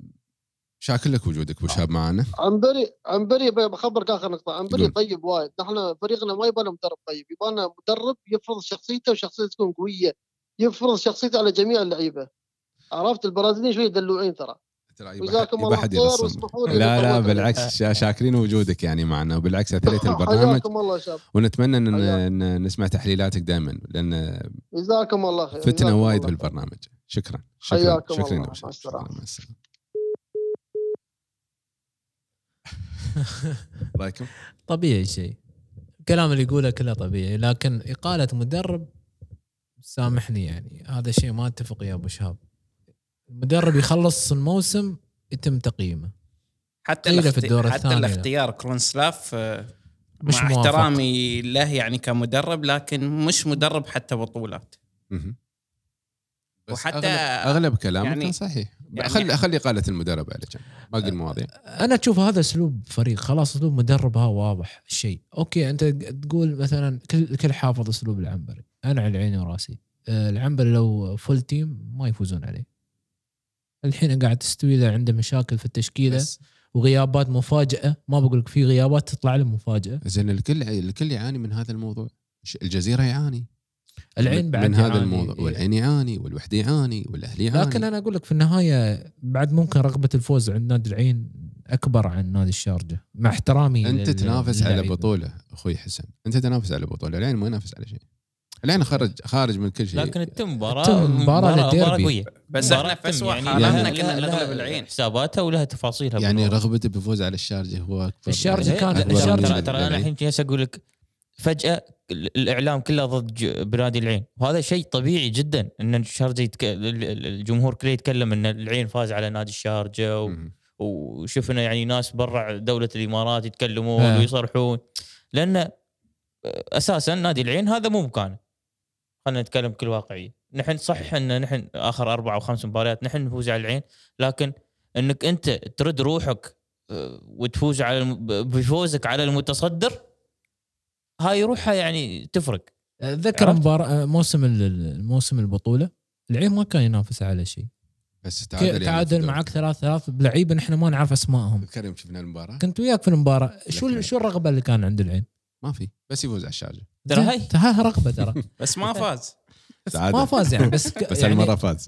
شاكر لك وجودك أبو شاب معنا عنبري عنبري بخبرك آخر نقطة. عنبري. طيب وايد. نحن فريقنا ما يبغى مدرب طيب. يبغى مدرب يفرض شخصيته وشخصيته تكون قوية. يفرض شخصيته على جميع اللعيبة. عرفت؟ البرازيليين شوي دلوعين ترى. جزاكم الله خير لا لا بالعكس شا- شاكرين وجودك يعني معنا. وبالعكس اثريت البرنامج. ونتمنى إن. إن نسمع تحليلاتك دائما لأن جزاكم الله خير. فتنا وايد. بالبرنامج. شكرا. شكرا. حياكم شكرا الله. يا مع بشر. السلامة. شكراً، مع السلامه رايكم؟ طبيعي شيء الكلام اللي يقوله كله طبيعي لكن إقالة مدرب سامحني يعني هذا شيء ما أتفق يا أبو شهاب المدرب يخلص الموسم يتم تقييمه حتى قيل في. الدور حتى الثاني. الاختيار كرونسلاف آه، مش مع موافق. احترامي له يعني كمدرب لكن مش مدرب حتى بطولات وحتى- اغلب, أغلب كلامك يعني- صحيح يعني- خلي خلي قاله المدرب على جنب باقي المواضيع. أنا أشوف هذا أسلوب فريق خلاص أسلوب مدرب ها واضح الشيء OK أنت تقول مثلا كل كل حافظ أسلوب العنبري. أنا على عيني وراسي. آه، العنبري لو فول تيم ما يفوزون عليه. الحين قاعد تستوي له عنده مشاكل في التشكيلة بس. وغيابات مفاجأة. ما بقول لك في غيابات تطلع له مفاجأة. زين الكل الكل يعاني من هذا الموضوع. الجزيرة يعاني. العين بعد من هذا يعاني. الموضوع. والعين يعاني والوحدة يعاني والاهلي يعاني. لكن أنا أقول لك في النهاية بعد ممكن رغبة الفوز عند نادي العين أكبر عن نادي الشارجة مع احترامي أنت لل- تنافس على. بطولة أخوي حسن. أنت تنافس على بطولة. العين ما ينافس على شيء. العين خرج خارج من كل شيء. لكن التم مباراة للديربي. قوية. بس إحنا في اسوء يعني حالاتنا لها- كنا لها- نغلب لها العين حساباتها ولها تفاصيلها يعني. رغبته بالفوز على الشارجة هو أكبر. الشارجة زين، كان- من ترى أنا. الحين جالس أقول لك فجأة ال- الإعلام كله ضد بنادي العين وهذا شيء طبيعي جدا إن الشارجه يتك... ال- ال- الجمهور كله يتكلم إن العين فاز على نادي الشارجة و... وشفنا يعني ناس برا دولة الإمارات يتكلمون آه. ويصرحون لأن أساسا نادي العين هذا مو مكانه خلينا نتكلم بكل واقعية نحن صح إن نحن آخر أربع أو خمس مباريات نحن نفوز على العين لكن إنك أنت ترد روحك آه، وتفوز على. بفوزك على المتصدر هاي روحها يعني تفرق. اتذكر عرفت؟ مباراة موسم ال- الموسم البطولة العين ما كان ينافس على شيء. بس تعادل يعني تعادل. معك ثلاث ثلاث بلعيبه نحن ما نعرف أسمائهم. تذكر يوم شفنا المباراة. كنت وياك في المباراة. شو لكن- شو الرغبة اللي كان عند العين؟ ما في بس يفوز على الشارجة. ترى هاي. ها رغبة ترى. بس ما فاز. ما فاز يعني بس ك- بس يعني هالمرة فاز.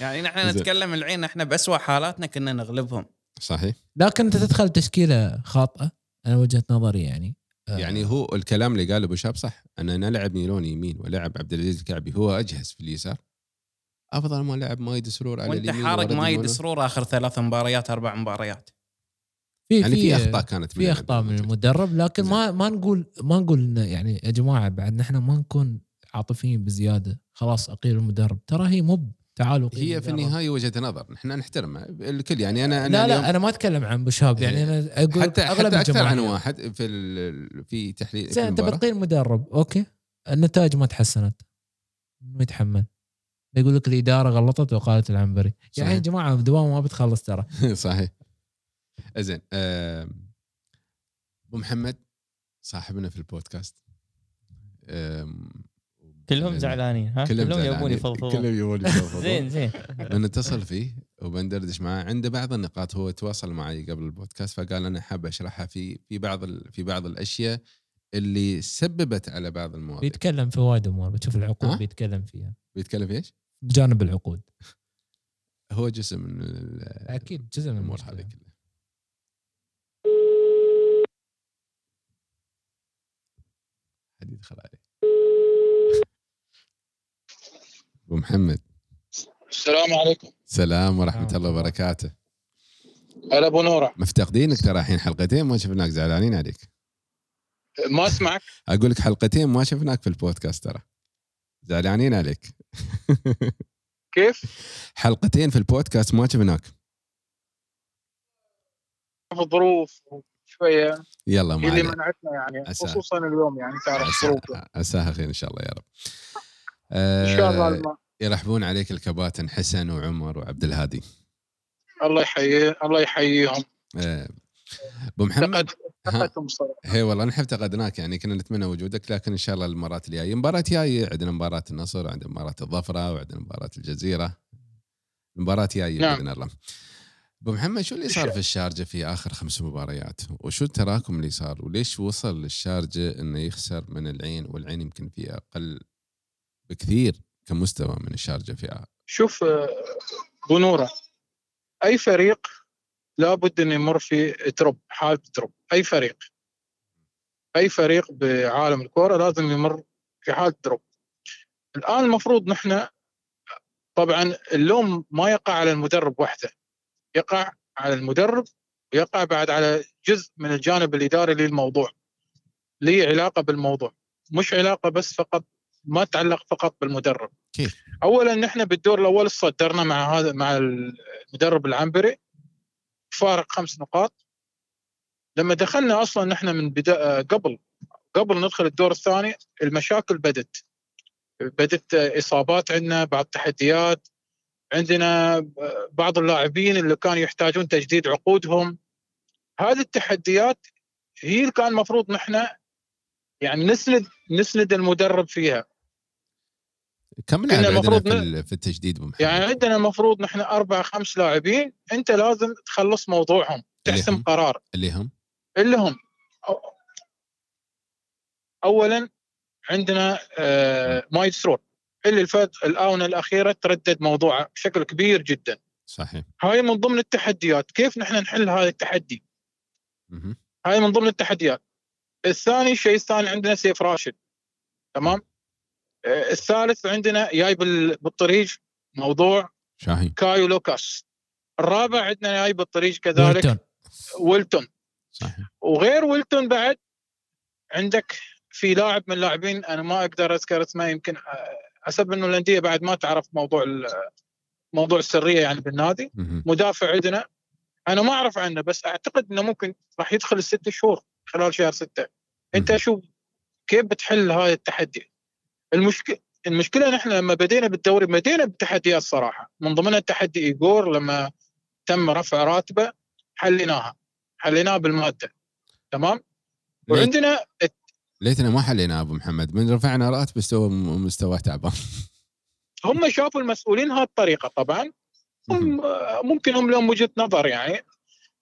يعني نحن. نتكلم العين إحنا باسوء حالاتنا كنا نغلبهم. صحيح. لكن أنت تدخل تشكيلة خاطئة أنا وجهة نظري يعني. آه، يعني هو الكلام اللي قاله أبو شاب صح. ان أنا لعب نيلون يمين ولعب عبد العزيز الكعبي هو أجهز في اليسار. أفضل ما لعب مايد سرور على وأنت اليمين حارق مايد. سرور آخر ثلاث مباريات أربع مباريات. في يعني في أخطاء كانت في أخطاء من المدرب لكن زين. ما ما نقول ما نقول إن يعني يا جماعة بعد نحن ما نكون عاطفيين بزيادة خلاص أقيل المدرب. ترى هي مو تعالوا هي في. النهاية وجهة نظر نحن نحترمها الكل يعني أنا أنا لا لا أنا ما أتكلم عن بشاب يعني أنا أقول حتى أغلب حتى أكثر عن. واحد في في تحليل زين أنت. بتقيل مدرب أوكي النتائج ما تحسنت منو يتحمل؟ يقول لك الإدارة غلطت وقالت العنبري. يعني يا جماعة الدوام ما بتخلص ترى صحيح زين أبو محمد صاحبنا في البودكاست كلهم زعلانين ها؟ كلهم, يبون. يفضفضون. كلهم يبون يفضفضون. زين زين. بنتصل فيه وبندردش معاه. عنده بعض النقاط هو تواصل معي قبل البودكاست فقال أنا حاب أشرحها في في بعض ال- في بعض الأشياء اللي سببت على بعض المواضيع. بيتكلم في وايد أمور بتشوف العقود ها؟ بيتكلم فيها. بيتكلم في إيش؟ بجانب العقود. هو جزء من أكيد جزء من الأمور. هذه كلها حد يدخل عليه. أبو محمد. السلام عليكم. سلام ورحمة السلام الله الله. وبركاته. هلا أبو نورة. مفتقدينك ترى الحين حلقتين ما شفناك زعلانين عليك. ما أسمعك. أقول لك حلقتين ما شفناك في البودكاست ترى. زعلانين عليك. كيف؟ حلقتين في البودكاست ما شفناك. في ظروف شوية. يلا ما هي اللي. منعتنا يعني عسى. خصوصا اليوم يعني تعرف ظروف عساها عساها خير إن شاء الله يا رب. إن شاء الله آه، الم- يرحبون عليك الكباتن حسن وعمر وعبد الهادي. الله يحيي الله يحييهم. آه، أبو محمد؟ هي والله نحن افتقدناك يعني كنا نتمنى وجودك لكن إن شاء الله المباراة الجاية مباراه جاية عندنا مباراة النصر وعندنا مباراة الظفرة وعندنا مباراة الجزيرة. مباراه جاية نعم. بإذن الله. أبو محمد شو اللي صار في الشارجة في آخر خمس مباريات؟ وشو التراكم اللي صار؟ وليش وصل للشارجه إنه يخسر من العين والعين يمكن في أقل بكثير كمستوى من الشارجه في شوف آه، أبو نورة أي فريق لابد إنه يمر في drop حالة drop أي فريق أي فريق بعالم الكورة لازم يمر في حالة drop الآن المفروض نحن طبعا اللوم ما يقع على المدرب وحده يقع على المدرب ويقع بعد على جزء من الجانب الإداري للموضوع ليه علاقة بالموضوع؟ مش علاقة بس فقط ما تعلق فقط بالمدرب. كيف؟ اولا نحن بالدور الأول صدرنا مع هذا مع المدرب العنبري فارق خمس نقاط. لما دخلنا أصلا نحن من بدا قبل قبل ندخل الدور الثاني المشاكل بدت. بدت إصابات عندنا بعض التحديات. عندنا بعض اللاعبين اللي كانوا يحتاجون تجديد عقودهم. هذه التحديات هي اللي كان المفروض نحن يعني نسند نسند المدرب فيها. كم لاعب عندنا المفروض في, في التجديد محمد؟ يعني عندنا المفروض نحن أربع خمس لاعبين أنت لازم تخلص موضوعهم اللي تحسم هم؟ قرار. اللي هم؟ اللي هم. اولا عندنا آه مايسترو اللي الفات الآونة الأخيرة تردد موضوعه بشكل كبير جدا. صحيح. هاي من ضمن التحديات. كيف نحن نحل هذا التحدي؟ مهم. هاي من ضمن التحديات. الثاني الشيء الثاني عندنا سيف راشد. تمام؟ الثالث عندنا جاي بال- بالطريق موضوع شاهين. كايو لوكاس. الرابع عندنا جاي بالطريق كذلك ويلتون. ويلتون. صحيح. وغير ويلتون بعد عندك في لاعب من اللاعبين أنا ما أقدر أذكر اسمه يمكن آه، حسب إنه الأندية بعد ما تعرف موضوع ال- موضوع السرية يعني بالنادي. مهم. مدافع عندنا. أنا ما أعرف عنه بس أعتقد إنه ممكن راح يدخل الست شهور خلال شهر ستة. أنت. شوف كيف بتحل هذا التحدي؟ المشكلة المشكلة نحن لما بدينا بالدوري بدينا بتحديات صراحة. من ضمنها تحدي ايجور لما تم رفع راتبه حليناها حليناها بالمادة. تمام؟ وعندنا ليتنا ما حلينا أبو محمد. من رفعنا راتب مستوى مستوى تعبان. هم شافوا المسؤولين هذه الطريقة طبعا. هم ممكن هم لهم وجهة نظر يعني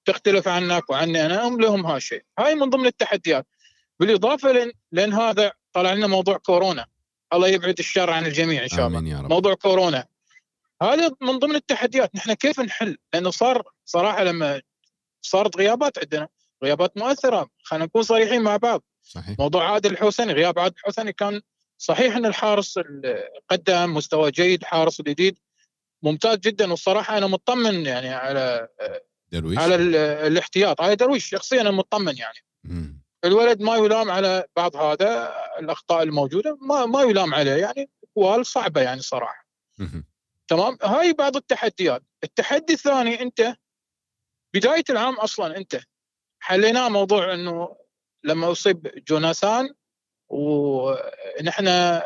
تختلف عنك وعني أنا هم لهم هالشيء. هاي من ضمن التحديات. بالإضافة لأن, لأن هذا طلع لنا موضوع كورونا. الله يبعد الشر عن الجميع إن شاء الله. آمين يا رب. موضوع كورونا. هذا من ضمن التحديات. نحن كيف نحل؟ لأنه صار صراحة لما صارت غيابات عندنا غيابات مؤثرة. خلينا نكون صريحين مع بعض. صحيح. موضوع عادل الحسني غياب عادل الحسني كان صحيح إن الحارس ال- قدم مستوى جيد حارس الجديد ممتاز جدا. والصراحة أنا مطمن يعني على درويش؟ على ال- الاحتياط. على درويش شخصيا أنا مطمن يعني. الولد ما يلام على بعض هذا الأخطاء الموجودة ما ما يلام عليه يعني أقوال صعبة يعني صراحة. تمام؟ هاي بعض التحديات. التحدي الثاني أنت بداية العام أصلا أنت حليناه موضوع إنه لما أصيب جوناثان ونحن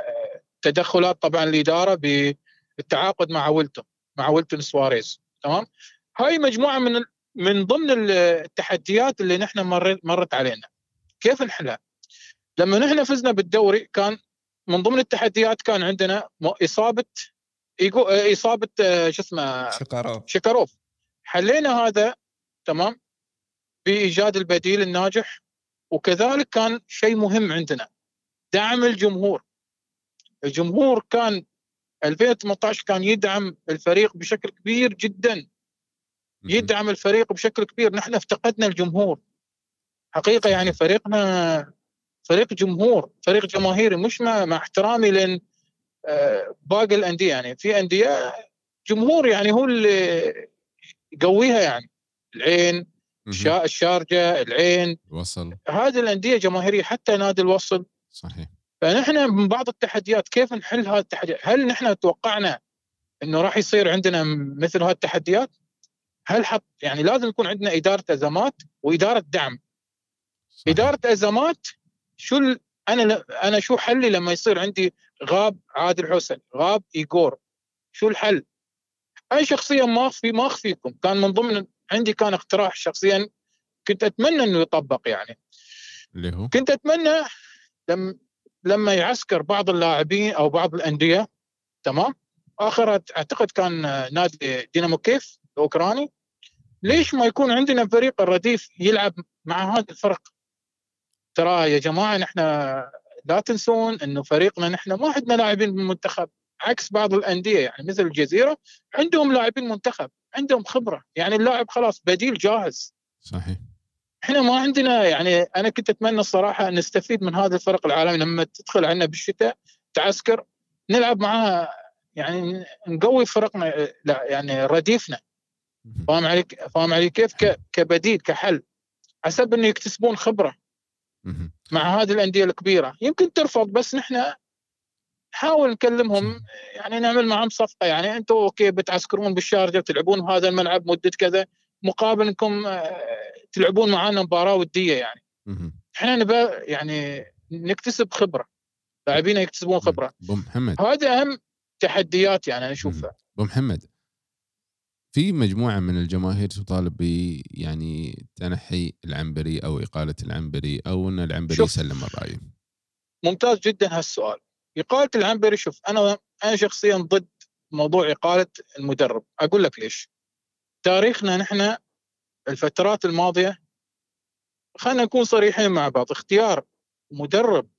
تدخلات طبعا الإدارة بالتعاقد مع ويلتون مع ويلتون سواريز. تمام؟ هاي مجموعة من من ضمن التحديات اللي نحن مرت مرت علينا. كيف نحلها لما نحن فزنا بالدوري كان من ضمن التحديات كان عندنا إصابة إيجو- إصابة آه، شو اسمه؟ شكرا شيكاروف حلينا هذا تمام؟ بإيجاد البديل الناجح وكذلك كان شيء مهم عندنا دعم الجمهور. الجمهور كان 2018 كان يدعم الفريق بشكل كبير جدا. يدعم الفريق بشكل كبير. نحن افتقدنا الجمهور. حقيقة يعني فريقنا فريق جمهور فريق جماهيري مش مع, مع احترامي لأن آه، باقي الأندية يعني. في أندية جمهور يعني هو اللي يقويها يعني. العين الشارجة العين. وصل هذه الأندية جماهيرية حتى نادي الوصل. صحيح. فنحن من بعض التحديات كيف نحل هذه التحديات؟ هل نحن توقعنا إنه راح يصير عندنا مثل هذه التحديات؟ هل حط يعني لازم يكون عندنا إدارة أزمات وإدارة دعم، صحيح. إدارة أزمات شو ال... أنا أنا شو حلي لما يصير عندي غاب عادل حسن، غاب ايجور شو الحل؟ أنا شخصيا ما اخفي ما أخفيكم كان من ضمن عندي كان اقتراح شخصيا كنت أتمنى إنه يطبق يعني. اللي هو؟ كنت أتمنى لما لما يعسكر بعض اللاعبين أو بعض الأندية تمام؟ اخر أعتقد كان نادي دينامو كيف الأوكراني. ليش ما يكون عندنا فريق الرديف يلعب مع هذه الفرق؟ ترى يا جماعة نحن لا تنسون إنه فريقنا نحن ما عندنا لاعبين بالمنتخب عكس بعض الأندية يعني مثل الجزيرة عندهم لاعبين منتخب عندهم خبرة يعني اللاعب خلاص بديل جاهز. صحيح. إحنا ما عندنا يعني أنا كنت أتمنى الصراحة أن نستفيد من هذا الفرق العالمي لما تدخل عندنا بالشتاء تعسكر نلعب معاها يعني نقوي فرقنا لا يعني رديفنا. فاهم عليك فاهم علي كيف؟ كبديل كحل. حسب إنه يكتسبون خبرة. مع هذه الأندية الكبيرة. يمكن ترفض بس نحن نحاول نكلمهم يعني نعمل معهم صفقة. يعني أنتم أوكي بتعسكرون بالشارجه بتلعبون بهذا الملعب مدة كذا. مقابل أنكم آه، تلعبون معنا مباراة ودية يعني. إحنا نبى يعني نكتسب خبرة. لاعبين يكتسبون خبرة. أبو محمد. هذا أهم تحديات يعني أنا أشوفها. أبو محمد في مجموعة من الجماهير تطالب ب يعني تنحي العنبري أو إقالة العنبري أو أن العنبري. يسلم الرايه ممتاز جدا هالسؤال إقالة العنبري شوف أنا أنا شخصيا ضد موضوع إقالة المدرب أقول لك ليش تاريخنا نحن الفترات الماضية خلينا نكون صريحين مع بعض اختيار مدرب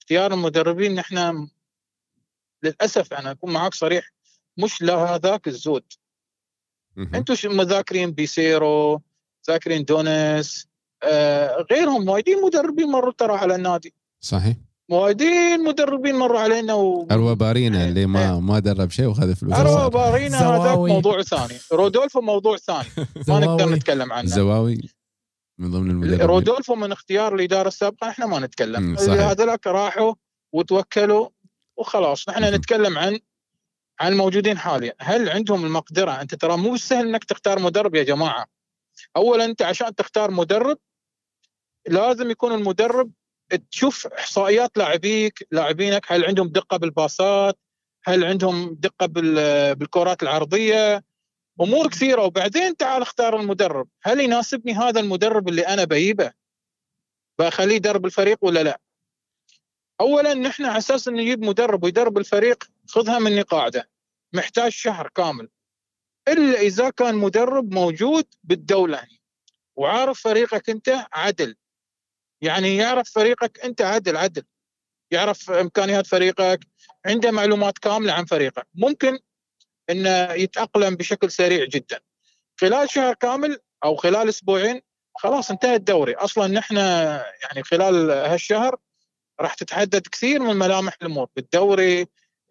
اختيار المدربين نحن للأسف أنا أكون معك صريح مش لهذاك الزود. أنتم شو مذاكرين بيسيرو ذاكرين دونيس آه غيرهم وايدين مدربين مروا ترى على النادي. صحيح. وايدين مدربين مروا علينا و... أروابارينا اللي ما إيه. ما درب شيء وخذ فلوس. أروابارينا هذاك زواوي. موضوع ثاني. رودولفو موضوع ثاني. ما نقدر زواوي. نتكلم عنه. الزواوي من ضمن المدربين. رودولفو من اختيار الإدارة السابقة إحنا ما نتكلم. صحيح. هذولاك راحوا وتوكلوا وخلاص. نحن. نتكلم عن عن الموجودين حاليا. هل عندهم المقدرة؟ أنت ترى مو سهل إنك تختار مدرب يا جماعة. اولا أنت عشان تختار مدرب لازم يكون المدرب تشوف إحصائيات لاعبيك لاعبينك. هل عندهم دقة بالباصات؟ هل عندهم دقة بال- بالكرات العرضية؟ أمور كثيرة. وبعدين تعال اختار المدرب. هل يناسبني هذا المدرب اللي أنا بجيبه؟ بخليه يدرب الفريق ولا لا؟ اولا نحن على أساس إنه نجيب مدرب ويدرب الفريق خذها مني قاعدة. محتاج شهر كامل. إلا إذا كان مدرب موجود بالدولة وعارف فريقك أنت عدل. يعني يعرف فريقك أنت عدل عدل. يعرف إمكانيات فريقك عنده معلومات كاملة عن فريقك. ممكن إنه يتأقلم بشكل سريع جدا. خلال شهر كامل أو خلال أسبوعين خلاص انتهى الدوري. أصلا نحن يعني خلال هالشهر راح تتحدد كثير من ملامح الأمور. بالدوري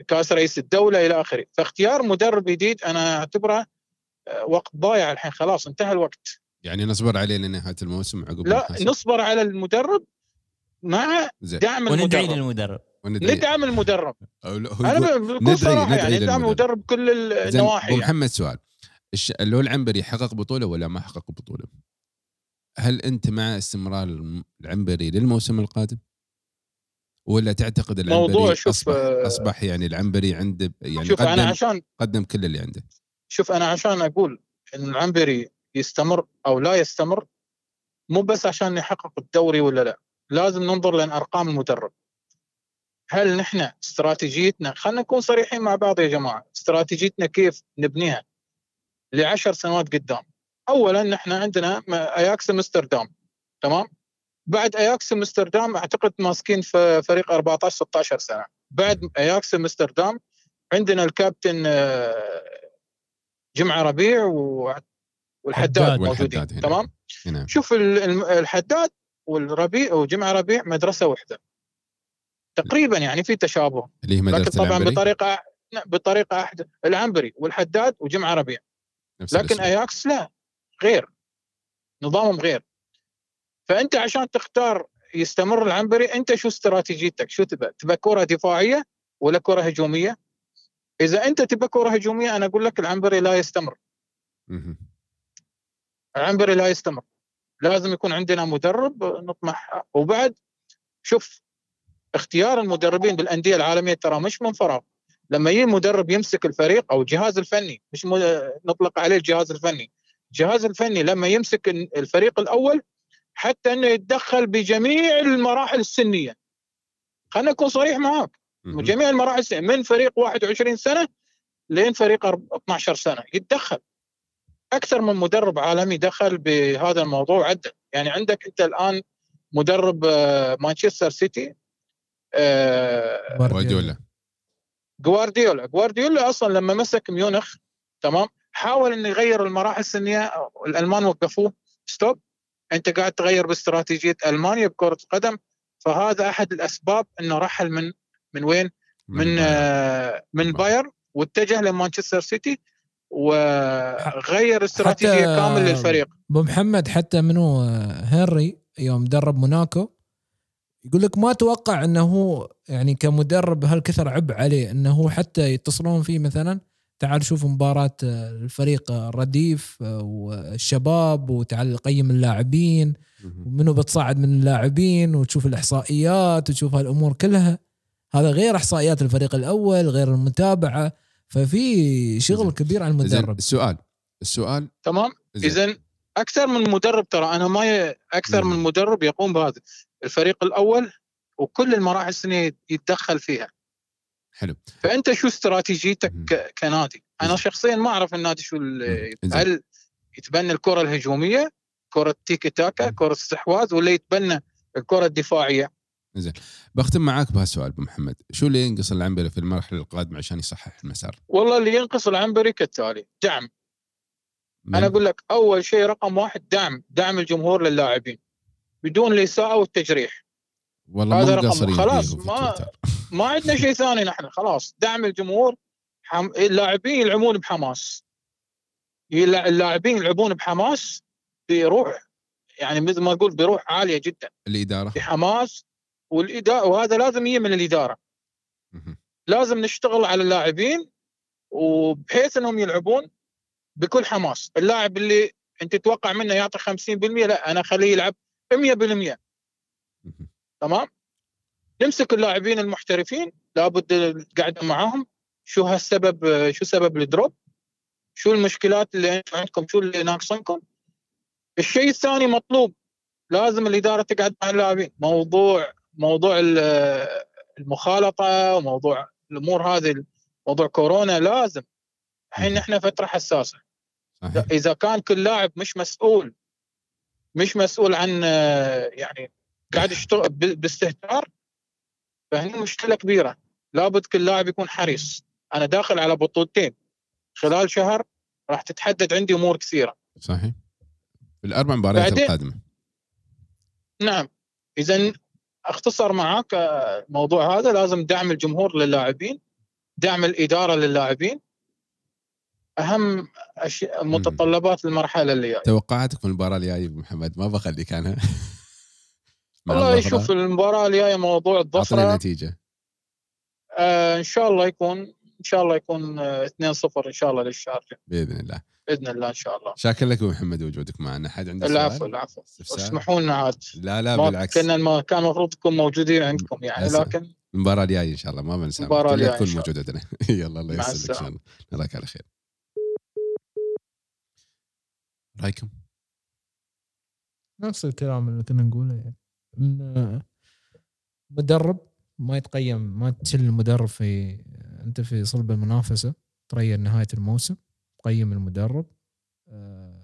كأس رئيس الدولة إلى آخره فاختيار مدرب جديد أنا أعتبره آه، وقت ضايع الحين خلاص انتهى الوقت يعني نصبر عليه لنهاية الموسم عقب لا الحسم. نصبر على المدرب مع دعم وندعي المدرب للمدرب وندعي ندعم المدرب أنا ب- بكل ندعي- صراحة ندعي يعني ندعم. المدرب كل النواحي أبو يعني. محمد سؤال الش... لو العنبري حقق بطولة ولا ما حقق بطولة؟ هل أنت مع استمرار العنبري للموسم القادم؟ ولا تعتقد العنبري موضوع شوف، اصبح آه، أصبح يعني العنبري عنده يعني شوف قدم عشان قدم كل اللي عنده؟ شوف أنا عشان أقول إن العنبري يستمر أو لا يستمر مو بس عشان يحقق الدوري ولا لا لازم ننظر لأن أرقام المدرب. هل نحن استراتيجيتنا خلينا نكون صريحين مع بعض يا جماعة استراتيجيتنا كيف نبنيها لعشر سنوات قدام؟ اولا نحن عندنا اياكس امستردام تمام؟ بعد اياكس أمستردام أعتقد ماسكين في فريق 14 16 سنة. بعد اياكس أمستردام عندنا الكابتن آه، جمعة ربيع والحداد حداد. موجودين. تمام؟ هنا. شوف الحداد والربيع وجمعه ربيع مدرسة واحدة. تقريبا يعني في تشابه. اللي هي مدرسة لكن طبعا العنبري. بطريقة بطريقة احد العنبري والحداد وجمعة ربيع. نفس لكن الأسلوب. اياكس لا غير. نظامهم غير. فأنت عشان تختار يستمر العنبري أنت شو استراتيجيتك؟ شو تبى تبى كرة دفاعية ولا كرة هجومية؟ إذا أنت تبى كرة هجومية أنا أقول لك العنبري لا يستمر. العنبري لا يستمر. لازم يكون عندنا مدرب نطمح. وبعد شوف اختيار المدربين بالأندية العالمية ترى مش من فراغ. لما يجي مدرب يمسك الفريق أو الجهاز الفني مش. نطلق عليه الجهاز الفني. الجهاز الفني لما يمسك الفريق الأول حتى إنه يتدخل بجميع المراحل السنية. خلينا نكون صريح معاك. جميع المراحل السنية من فريق 21 سنة لين فريق 12 سنة يتدخل. أكثر من مدرب عالمي دخل بهذا الموضوع عدل يعني عندك أنت الآن مدرب آه، مانشستر سيتي آه، جوارديولا. جوارديولا. جوارديولا أصلا لما مسك ميونخ تمام حاول إنه يغير المراحل السنية الألمان وقفوه stop. أنت قاعد تغير باستراتيجية ألمانيا بكرة القدم فهذا أحد الأسباب إنه رحل من من وين؟ من آه، من بايرن. واتجه لمانشستر سيتي وغير استراتيجية كامل للفريق. أبو محمد حتى منو آه، هنري يوم درب موناكو يقول لك ما توقع إنه هو يعني كمدرب هالكثر عبء عليه إنه هو حتى يتصلون فيه مثلا؟ تعال شوف مباراة آه، الفريق الرديف آه، والشباب وتعال قيم اللاعبين. ومنو بتصعد من اللاعبين وتشوف الإحصائيات وتشوف هالأمور كلها هذا غير إحصائيات الفريق الأول غير المتابعة ففي شغل. كبير على زين المدرب السؤال السؤال تمام زين. اذا أكثر من مدرب ترى أنا ما ي... أكثر. من مدرب يقوم بهذا الفريق الأول وكل المراحل السنية يتدخل فيها حلو فأنت شو استراتيجيتك مم. كنادي أنا زين. شخصيا ما أعرف النادي شو مم. زين. هل يتبنى الكرة الهجومية كرة تيكي تاكا مم. كرة استحواذ ولا يتبنى الكرة الدفاعية بختم معاك بهالسؤال أبو محمد شو اللي ينقص العنبري في المرحلة القادمة عشان يصحح المسار والله اللي ينقص العنبري كالتالي دعم من- أنا أقول لك أول شيء رقم واحد دعم دعم الجمهور للاعبين بدون الإساءة والتجريح والله هذا رقم- خلاص، ما-. ما عندنا شيء ثاني نحن خلاص. دعم الجمهور حم... اللاعبين يلعبون بحماس. اللاعبين يلعبون بحماس بروح يعني مثل ما أقول بروح عالية جدا. الإدارة. بحماس والاداره وهذا لازم يجي من الإدارة. لازم نشتغل على اللاعبين وبحيث إنهم يلعبون بكل حماس. اللاعب اللي أنت تتوقع منه يعطي 50% لا أنا اخليه يلعب 100% مهم. تمام؟ نمسك اللاعبين المحترفين لابد القعدة معاهم. شو هالسبب شو سبب الدروب؟ شو المشكلات اللي أنتم عندكم؟ شو اللي ناقصنكم؟ الشيء الثاني مطلوب. لازم الإدارة تقعد مع اللاعبين. موضوع موضوع ال- المخالطة وموضوع الأمور هذه موضوع كورونا لازم. الحين إحنا فترة حساسة. صحيح. إذا كان كل لاعب مش مسؤول مش مسؤول عن يعني قاعد يشتغل باستهتار فهني مشكلة كبيرة. لابد كل لاعب يكون حريص. أنا داخل على بطولتين. خلال شهر راح تتحدد عندي أمور كثيرة. صحيح. في الأربع مباريات القادمة. نعم. إذا أختصر معاك آه، الموضوع هذا. لازم دعم الجمهور للاعبين دعم الإدارة للاعبين. أهم أشياء متطلبات المرحلة اللي جاية توقعاتك من المباراة الجاية محمد؟ ما بخليك مع والله الظفرة. شوف المباراة الجاية موضوع أعطني الظفره نتيجه آه إن شاء الله يكون إن شاء الله يكون آه 2-0 إن شاء الله للشارجه بإذن الله. بإذن الله إن شاء الله. شاكر لك ابو محمد وجودك معنا. حد عنده العفو سؤال؟ العفو؟ اسمحوا لنا عاد. لا لا بالعكس. كنا الم- كان المفروض تكون موجودين عندكم يعني أسف. لكن المباراة الجاية إن شاء الله ما بنسى. المباراة كلها الجاية تكون موجودة عندنا. يلا الله يسلمك. ان شاء. الله نراك على خير. رأيكم؟ نفس الكلام اللي كنا نقوله يعني. مدرب ما يتقيم ما تشيل المدرب في أنت في صلب المنافسة تريا نهاية الموسم تقيم المدرب. آه،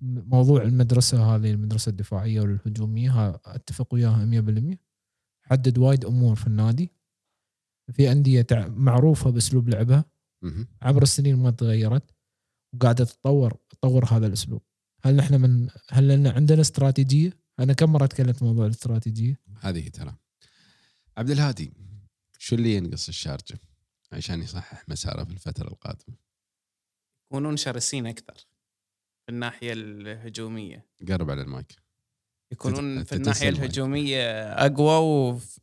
موضوع المدرسة هذه المدرسة الدفاعية والهجومية ها- أتفق وياها 100% حدد وايد أمور في النادي. في أندية معروفة بأسلوب لعبها. عبر السنين ما تغيرت. وقاعدة تتطور تطور هذا الأسلوب. هل نحن من هل لنا عندنا استراتيجية؟ أنا كم مرة تكلمت في موضوع الاستراتيجية؟ هذه ترى. عبد الهادي شو اللي ينقص الشارجة عشان يصحح مساره في الفترة القادمة؟ يكونون شرسين أكثر في الناحية الهجومية. قرب على المايك. يكونون في الناحية. الهجومية أقوى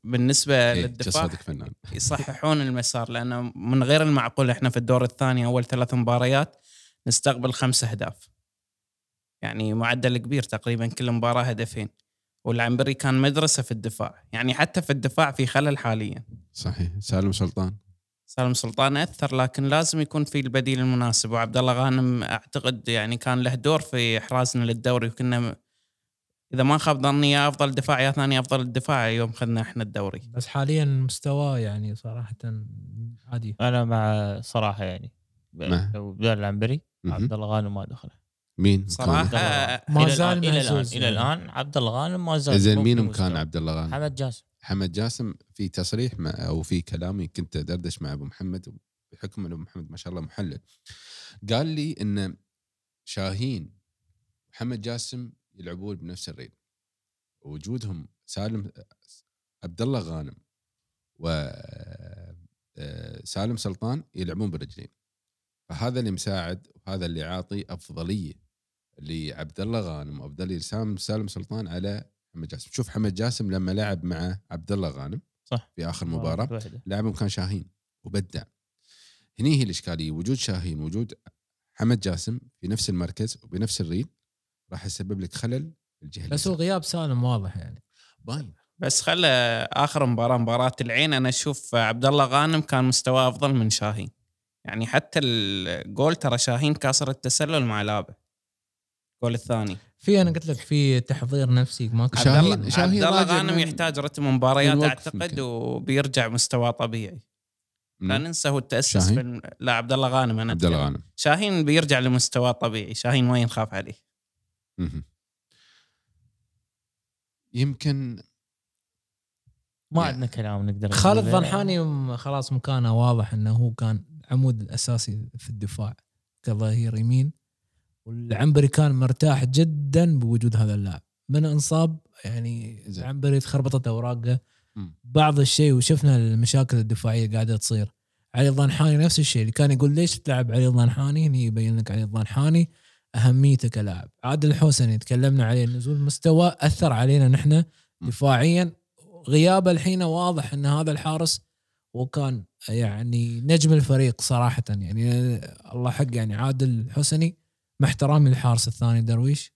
وبالنسبة إيه، للدفاع فنان. يصححون المسار لأنه من غير المعقول إحنا في الدور الثاني أول ثلاث مباريات نستقبل خمس أهداف. يعني معدل كبير تقريبا كل مباراة هدفين والعنبري كان مدرسة في الدفاع يعني حتى في الدفاع في خلل حاليا. صحيح. سالم سلطان. سالم سلطان أثر لكن لازم يكون في البديل المناسب. وعبد الله غانم أعتقد يعني كان له دور في إحرازنا للدوري وكنا إذا ما خاب ظني يا أفضل دفاع يا ثاني أفضل الدفاع يوم خذنا إحنا الدوري. بس حاليا مستواه يعني صراحة عادي. أنا مع صراحة يعني؟ لو بدال العنبري. عبد الله غانم ما دخله مين؟ صراحة ما زال إلى الآن إلى. الآن عبد الله غانم ما زال زين مين مكان. عبد الله غانم؟ حمد جاسم. حمد جاسم في تصريح أو في كلام كنت أدردش مع أبو محمد بحكم انه محمد ما شاء الله محلل. قال لي إن شاهين محمد جاسم يلعبون بنفس الريل وجودهم سالم عبد الله غانم و آه، سالم سلطان يلعبون بالرجلين فهذا اللي مساعد وهذا اللي عاطي أفضلية لعبد الله غانم وافضليه لسالم سالم سلطان على محمد جاسم شوف محمد جاسم لما لعب مع عبد الله غانم صح. في آخر مباراة. لعبهم كان شاهين وبدع هني هي الإشكالية وجود شاهين وجود حمد جاسم في نفس المركز وبنفس الريل راح يسبب لك خلل الجهة بس هو. غياب سالم واضح يعني باين بس خلى آخر مباراة مباراة العين أنا أشوف عبد الله غانم كان مستواه أفضل من شاهين يعني حتى الجول ترى شاهين كاسر التسلل مع لابه الجول الثاني في أنا قلت لك في تحضير نفسي ما كان شاهين- عبد الله- شاهين عبد الله راجع غانم يحتاج رتم مباريات أعتقد يمكن. وبيرجع مستواه طبيعي لا ننسى هو تاسس شاهين؟ في. لا عبد الله غانم أنا عبد الله. غانم شاهين بيرجع لمستواه الطبيعي شاهين ما ينخاف عليه. يمكن ما يعني عندنا كلام نقدر خالد. ضنحاني م- خلاص مكانه واضح إنه هو كان العمود الاساسي في الدفاع كظهير يمين والعنبري كان مرتاح جدا بوجود هذا اللاعب. من أنصاب يعني. العنبري تخربطت أوراقه. بعض الشيء وشفنا المشاكل الدفاعية قاعدة تصير. علي الضنحاني نفس الشيء اللي كان يقول ليش تلعب علي الضنحاني؟ هني يبين لك علي الضنحاني أهميته كلاعب. عادل الحوسني تكلمنا عليه نزول مستوى أثر علينا نحن دفاعيا. غيابه الحين واضح إن هذا الحارس وكان يعني نجم الفريق صراحة. يعني الله حق يعني عادل الحسني مع احترامي للحارس الثاني درويش.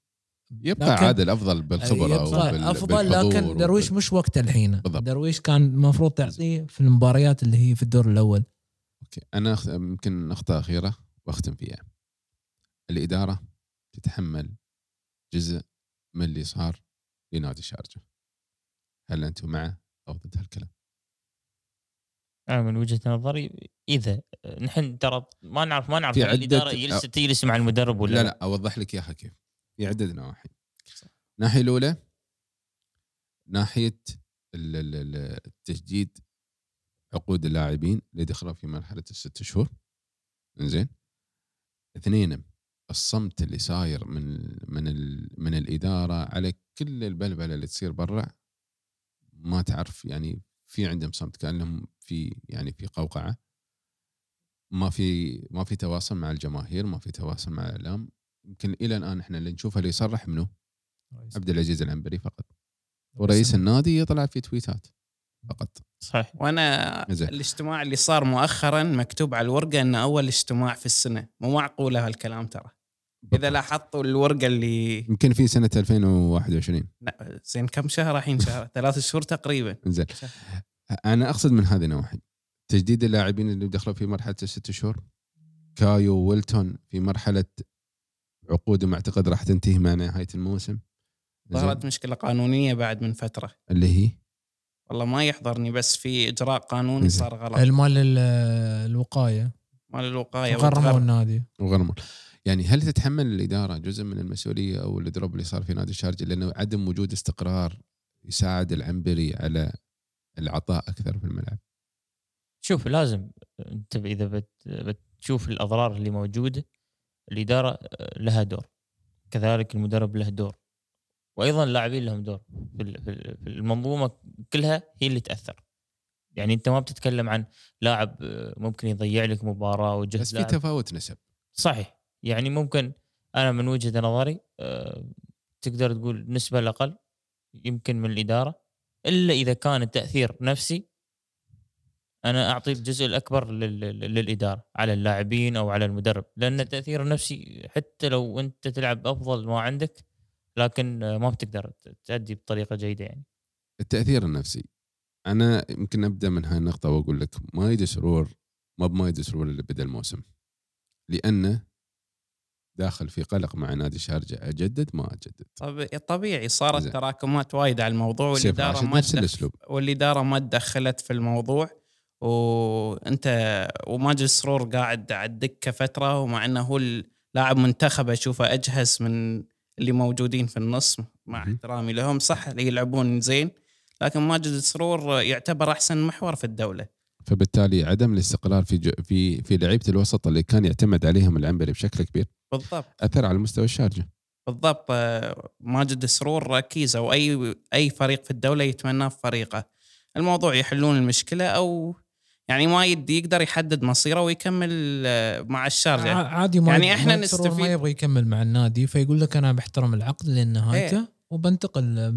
يبقى عادل أفضل بالخبرة يبقى أفضل لكن درويش وبال- مش وقته الحين. بالضبط. درويش كان المفروض تعطيه في المباريات اللي هي في الدور الأول. أوكي أنا يمكن نقطه أخيرة وأختم فيها. الإدارة تتحمل جزء من اللي صار لنادي الشارجه هل أنتم مع أو ضد هالكلام؟ أنا من وجهة نظري إذا نحن ترى ما نعرف ما نعرف الاداره يجلس تجلس مع المدرب ولا لا لا. أوضح لك إياها كيف. في عدة نواحي. الناحية الأولى ناحية ال- ال- ال- التجديد عقود اللاعبين اللي دخلوا في مرحلة الست شهور. زين اثنين الصمت اللي صاير من من من الإدارة على كل البلبلة اللي تصير برا ما تعرف يعني في عندهم صمت كأنهم في يعني في قوقعة. ما في ما في تواصل مع الجماهير ما في تواصل مع الإعلام. يمكن إلى الآن إحنا اللي نشوفه اللي يصرح منه عبد العزيز العنبري فقط. ورئيس النادي يطلع في تويتات فقط. صحيح. وأنا زين. الاجتماع اللي صار مؤخرا مكتوب على الورقة إنه أول اجتماع في السنة. مو معقولة هالكلام ترى. إذا لاحظتوا الورقة اللي يمكن في سنة 2021 لا، زين كم شهر الحين؟ شهر ثلاث شهور تقريبا. زين أنا أقصد من هذه النواحي. تجديد اللاعبين اللي دخلوا في مرحلة الست شهور. كايو ويلتون في مرحلة عقودهم أعتقد راح تنتهي مع نهاية الموسم؟ ظهرت مشكلة قانونية بعد من فترة. اللي هي؟ والله ما يحضرني بس في إجراء قانوني. صار غلط. المال ال- الوقاية؟ مال الوقاية غرموا وتغر- النادي. وغرمون يعني هل تتحمل الإدارة جزء من المسؤولية أو الدروب اللي صار في نادي الشارجه لأنه عدم وجود استقرار يساعد العنبري على العطاء أكثر في الملعب. شوف لازم أنت إذا بت بتشوف الأضرار اللي موجودة الإدارة لها دور. كذلك المدرب له دور. وأيضا اللاعبين لهم دور. في ال- في ال- في المنظومة كلها هي اللي تأثر. يعني أنت ما بتتكلم عن لاعب ممكن يضيع لك مباراة وجهد بس في تفاوت نسب. صحيح. يعني ممكن أنا من وجهة نظري آه، تقدر تقول نسبة الأقل يمكن من الإدارة. إلا إذا كان التأثير نفسي أنا أعطي الجزء الأكبر لل- لل- للإدارة على اللاعبين أو على المدرب. لأن التأثير النفسي حتى لو أنت تلعب أفضل ما عندك لكن ما بتقدر تأدي بطريقة جيدة يعني. التأثير النفسي. أنا يمكن أبدأ من هاي النقطة وأقول لك مايد سرور ما بمايد سرور اللي بدا الموسم لأنه داخل في قلق مع نادي الشارجه أجدد؟ ما أجدد. طب- طبيعي صارت. تراكمات وايد على الموضوع والإدارة ما والإدارة ما تدخلت في الموضوع وانت وماجد سرور قاعد على الدكة فترة ومع إنه هو اللاعب منتخب أشوفه أجهز من اللي موجودين في النص مع. احترامي لهم صح اللي يلعبون زين. لكن ماجد سرور يعتبر أحسن محور في الدولة. فبالتالي عدم الاستقرار في ج- في في لعيبة الوسط اللي كان يعتمد عليهم العنبري بشكل كبير بالضبط. أثر على مستوى الشارجة. بالضبط. آه، ماجد السرور ركيزه واي أي فريق في الدولة يتمناه في فريقه. الموضوع يحلون المشكلة أو يعني ما يدي يقدر يحدد مصيره ويكمل آه، مع الشارجة. عادي ما يعني إحنا إحنا نستفيد ما. يبغى يكمل مع النادي فيقول لك أنا بحترم العقد لين نهايته إيه. وبنتقل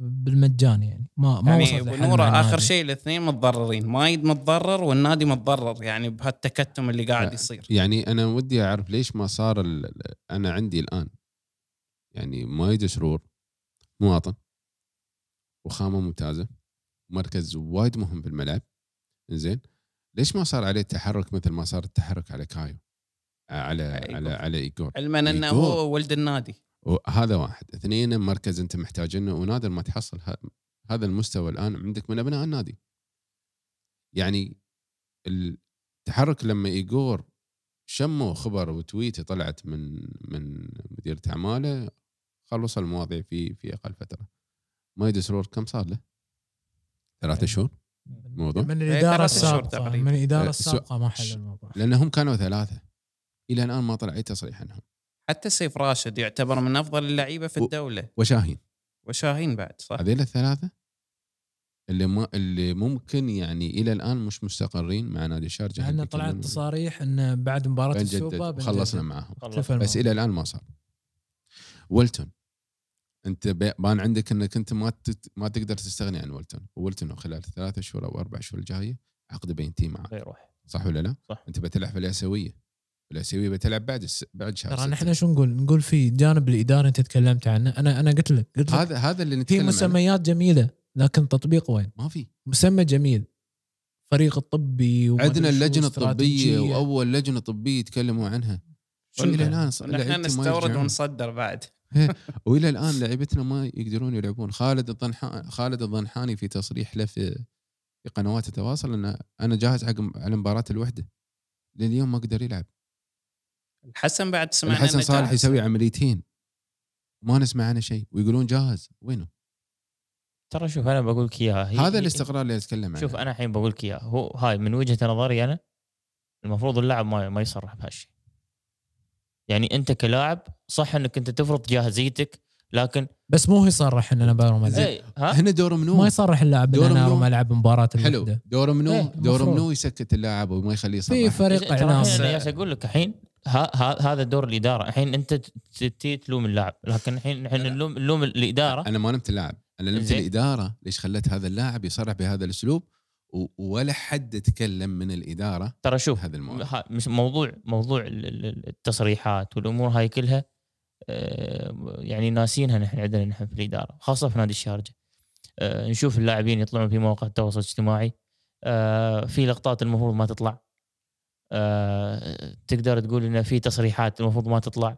بالمجان يعني. ما ما يعني وصل لحل نورا مع آخر. شيء الاثنين متضررين. مايد متضرر والنادي متضرر يعني بهالتكتم اللي قاعد يصير. يعني أنا ودي أعرف ليش ما صار ال- أنا عندي الآن. يعني مايد سرور مواطن وخامة ممتازة مركز وايد مهم بالملعب زين ليش ما صار عليه تحرك مثل ما صار التحرك على كايو؟ على إيجور. على على إيجور. علما إنه. هو ولد النادي. هذا واحد. اثنين مركز انت محتاجينه ونادر ما تحصل ه- هذا المستوى الآن عندك من أبناء النادي. يعني التحرك لما ايجور شموا خبر وتويته طلعت من من مدير أعماله خلص المواضيع في في أقل فترة. ما سرور كم صار له؟ ثلاثة شهور؟ موضوع. من إيه، الإدارة ثلاث شهور السابقة. من الإدارة السابقة ما حل الموضوع. لانهم كانوا ثلاثة. إلى الآن ما طلع أي تصريح عنهم. حتى سيف راشد يعتبر من أفضل اللعيبة في و- الدولة. وشاهين. وشاهين بعد صح. هذيل الثلاثة اللي ما اللي ممكن يعني إلى الآن مش مستقرين مع نادي الشارجه إحنا طلعت تصاريح انه بعد مباراة السوبر وخلصنا معهم. خلص. اختفى بس. إلى الآن ما صار. ولتون أنت بان عندك إنك أنت ما تت- ما تقدر تستغني عن ولتون وولتون خلال الثلاثة شهور أو أربع شهور الجاية عقده بينتهي معك بيروح صح ولا لا؟ صح. أنت بتلعب في الاسيويه الأسيوية بتلعب بعد الس... بعد شهر ترى. نحن شو نقول؟ نقول في جانب الإدارة أنت تكلمت عنه. أنا أنا قلت لك قلت لك هذا هذا اللي في نتكلم عنه. مسميات جميلة لكن تطبيق وين؟ ما في. مسمى جميل. فريق الطبي عندنا اللجنة الطبية. وأول لجنة طبية يتكلموا عنها. شو إلى الآن نحن نستورد. ونصدر بعد. وإلى الآن لعيبتنا ما يقدرون يلعبون. خالد الضنحاني خالد الضنحاني في تصريح له في في قنوات التواصل انه أنا جاهز حق على مباراة الوحدة. لليوم ما قدر يلعب. الحسن بعد سمعنا الحسن صالح جاهز. يسوي عمليتين. ما نسمع عنه شيء. ويقولون جاهز. وينه؟ ترى شوف أنا بقول لك إياها. هي- هذا هي- الاستقرار اللي أتكلم عنه. شوف أنا الحين بقول لك إياها. هو هاي من وجهة نظري أنا المفروض اللاعب ما ما يصرح بهالشيء. يعني أنت كلاعب صح إنك أنت تفرض جاهزيتك لكن بس مو هو يصرح ان أنا بروم العب اي ها؟ هنا دور منو ما يصرح اللاعب ان أنا؟ اروم العب مباراة حلو. الوحده دور منو إيه، دور المفروض. منو يسكت اللاعب وما يخليه في يصرح فريق ترى الحين إعلام. أنا أقول لك؟ الحين ها ها هذا دور الإدارة. الحين أنت تتي تلوم اللاعب. لكن الحين الحين نلوم نلوم الإدارة. أنا ما نمت اللاعب. أنا لمت. الإدارة ليش خلت هذا اللاعب يصرح بهذا الأسلوب ولا حد تكلم من الإدارة ترى شوف هذا الموضوع. موضوع موضوع ال- ال- التصريحات والأمور هاي كلها آه، يعني ناسينها نحن عندنا نحن في الإدارة خاصة في نادي الشارجة. آه، نشوف اللاعبين يطلعون في مواقع التواصل الاجتماعي. آه، في لقطات المفروض ما تطلع. تقدر تقول إن في تصريحات المفروض ما تطلع.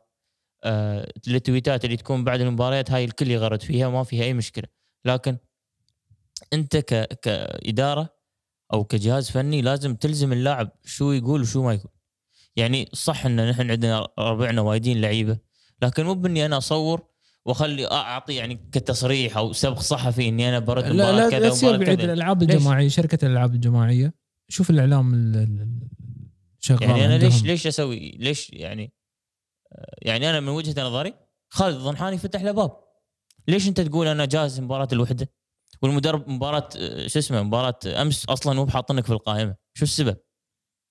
آه، التويتات اللي تكون بعد المباريات هاي الكل يغرد فيها ما فيها أي مشكلة. لكن أنت ك... كإدارة أو كجهاز فني لازم تلزم اللاعب شو يقول وشو ما يقول. يعني صح إن نحن عندنا ربعنا وايدين لعيبة لكن مو بإني أنا أصور وأخلي أعطي يعني كتصريح أو سبق صحفي إني أنا برد لا مباراه لا كذا لا تصير ومباراه بعيد. الألعاب؟ الجماعية شركة الألعاب الجماعية شوف الإعلام ال- ال- ال- شغال يعني أنا ليش عندهم. ليش أسوي؟ ليش يعني؟ يعني أنا من وجهة نظري خالد الضنحاني فتح له باب. ليش أنت تقول أنا جاهز مباراة الوحدة؟ والمدرب مباراة شو اسمه مباراة أمس أصلا مو بحاطنك في القائمة. شو السبب؟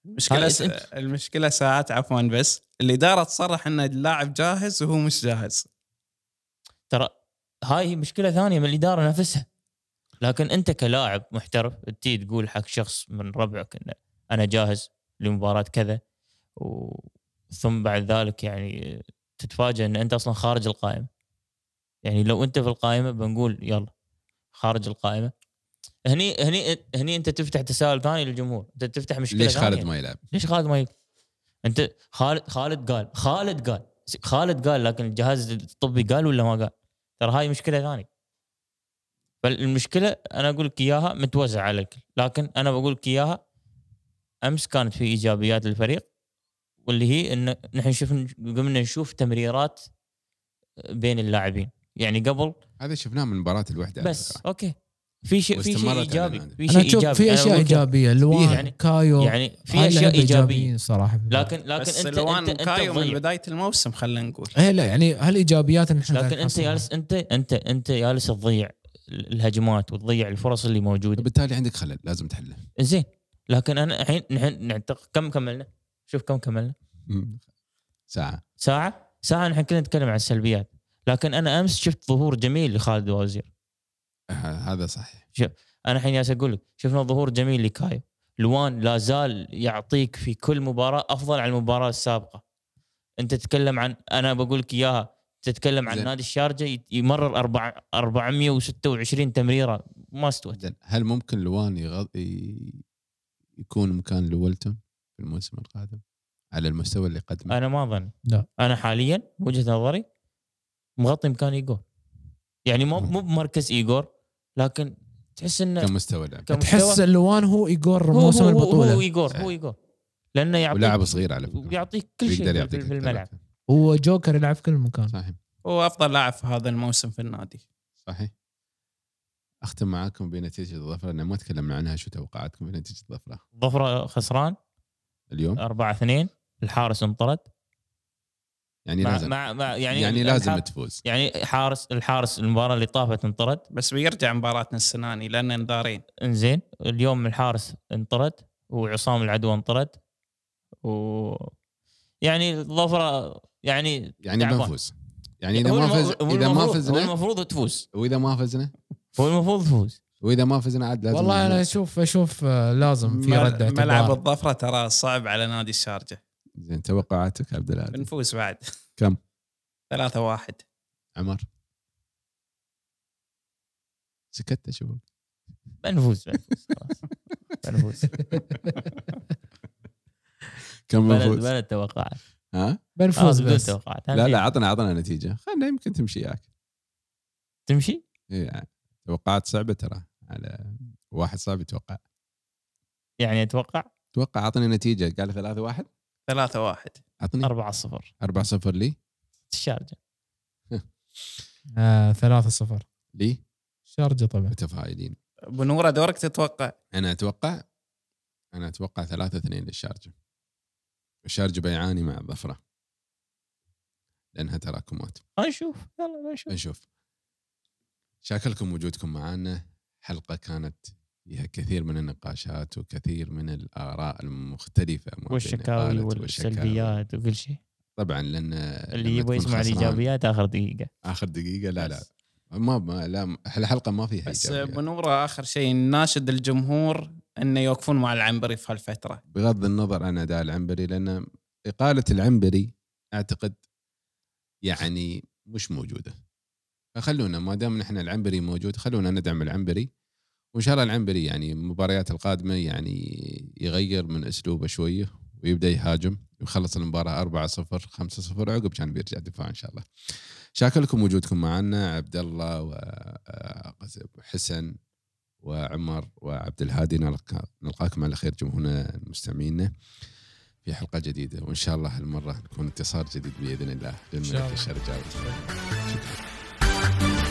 المشكلة س... المشكلة ساعات عفوا بس الإدارة تصرح إن اللاعب جاهز وهو مش جاهز. ترى هاي هي مشكلة ثانية من الإدارة نفسها. لكن أنت كلاعب محترف تي تقول حق شخص من ربعك ان أنا جاهز. لمباراة كذا. ثم بعد ذلك يعني تتفاجئ إن أنت أصلا خارج القائمة يعني لو أنت في القائمة بنقول يلا خارج القائمة هني هني هني أنت تفتح تساؤل ثاني للجمهور أنت تفتح مشكلة ليش. خالد ما يلعب؟ ليش خالد ما يقول؟ أنت خالد خالد قال خالد قال خالد قال لكن الجهاز الطبي قال ولا ما قال؟ ترى هاي مشكلة ثانية. فالمشكلة أنا أقول لك إياها متوزعة على الكل، لكن أنا بقول لك إياها أمس كانت في إيجابيات للفريق واللي هي إن نحن شوف قمنا نشوف تمريرات بين اللاعبين، يعني قبل هذا شفناه من مباراة الوحدة بس. okay. في شيء في شيء إيجابي. في شيء إيجابي. في أشياء إيجابية لوان يعني- كايو يعني في أشياء إيجابية. صراحة. لكن لكن بس انت لوان انت أنت كايو من. بداية الموسم خلينا نقول. إيه لا يعني هالإيجابيات اللي إحنا لكن أنت. جالس انت انت أنت جالس تضيع الهجمات وتضيع الفرص اللي موجودة. بالتالي عندك خلل لازم تحله. زين لكن أنا الحين نحن نعتقد كم كملنا؟ شوف كم كملنا؟ ساعة. ساعة؟ ساعة نحن كنا نتكلم عن السلبيات. لكن أنا أمس شفت ظهور جميل لخالد وزير. ه- هذا صحيح. أنا الحين جالس أقول لك شفنا ظهور جميل لكايو. لوان لا زال يعطيك في كل مباراة أفضل عن المباراة السابقة. أنت تتكلم عن أنا بقول لك إياها تتكلم عن. نادي الشارجة يمرر أربع 426 تمريرة. ما استوت هل ممكن لوان يغض... يكون مكان لولتون في الموسم القادم على المستوى اللي قدمه؟ أنا ما أظن. لا. أنا حاليا وجهة نظري مغطي مكان ايجور يعني مو مو بمركز ايجور لكن تحس إنه كمستوى لعب كمستوى تحس اللوان هو ايجور هو موسم هو البطولة. هو ايجور هو ايجور لأنه يعطيك ولاعب صغير على فكرة. يعطيك كل شيء في- في الملعب. هو جوكر يلعب في كل مكان. صحيح. هو أفضل لاعب في هذا الموسم في النادي. صحيح. أختم معاكم بنتيجة الظفرة لأن ما تكلمنا عنها شو توقعاتكم بنتيجة الظفرة؟ ظفره خسران. اليوم؟ 4 2 الحارس انطرد. يعني مع, لازم. مع, مع يعني يعني لازم تفوز. يعني حارس الحارس المباراة اللي طافت انطرد. بس بيرجع مباراتنا السناني لأن انذارين إنزين اليوم الحارس انطرد وعصام العدوى انطرد. و يعني الظفرة يعني يعني. بنفوز يعني إذا ما الم- فز هو إذا ما المفروض- هو فزنا المفروض تفوز. وإذا ما فزنا؟ هو المفروض تفوز. وإذا ما فزنا عاد لازم والله أنا. أشوف أشوف آه، لازم في مل- رد ملعب اعتبار الظفرة ترى صعب على نادي الشارجة. زين توقعاتك عبد العال بنفوز بعد. كم؟ ثلاثة واحد. عمر. سكت أشوف بنفوز بنفوز خلاص. بنفوز. كم بلد بنفوز؟ بلد توقعات. ها؟ بنفوز بدون بس. توقعات. لا لا عطنا عطنا نتيجة. خلنا يمكن تمشي وياك تمشي؟ إيه، توقعات صعبة ترى على واحد صعب يتوقع. يعني أتوقع توقع أعطني نتيجة. قال ثلاثة واحد؟ ثلاثة واحد. أعطني. 4 0 4 0 لي؟ الشارجه آه ثلاثة صفر. لي؟ شارجة طبعا. متفائلين بنوره دورك تتوقع؟ أنا أتوقع أنا أتوقع 3 2 للشارجة. الشارجة بيعاني مع الظفرة. لأنها تراكمات. خلينا نشوف. يلا نشوف. نشوف. شاكركم وجودكم معنا حلقة كانت فيها كثير من النقاشات وكثير من الآراء المختلفة والشكاوي. والسلبيات وكل شيء. طبعا لأن اللي يبغى يسمع خسران. الإيجابيات آخر دقيقة. آخر دقيقة لا لا. ما, ما لا الحلقة ما فيها بس. بنوره آخر شيء ناشد الجمهور إنه يوقفون مع العنبري في هالفترة. بغض النظر عن أداء العنبري لأن إقالة العنبري أعتقد يعني مش موجودة. فخلونا ما دام نحن العنبري موجود خلونا ندعم العنبري وإن شاء الله العنبري يعني المباريات القادمة يعني يغير من أسلوبه شوية ويبدأ يهاجم ويخلص المباراة 4 0 5 0 عقب كان بيرجع دفاع إن شاء الله. شاكر لكم وجودكم معنا عبد الله وحسن وعمر وعبد الهادي نلقاكم على خير جمهورنا المستمعين في حلقة جديدة وإن شاء الله هالمرة نكون انتصار جديد بإذن الله للملك. الشرجاوي. Thank you.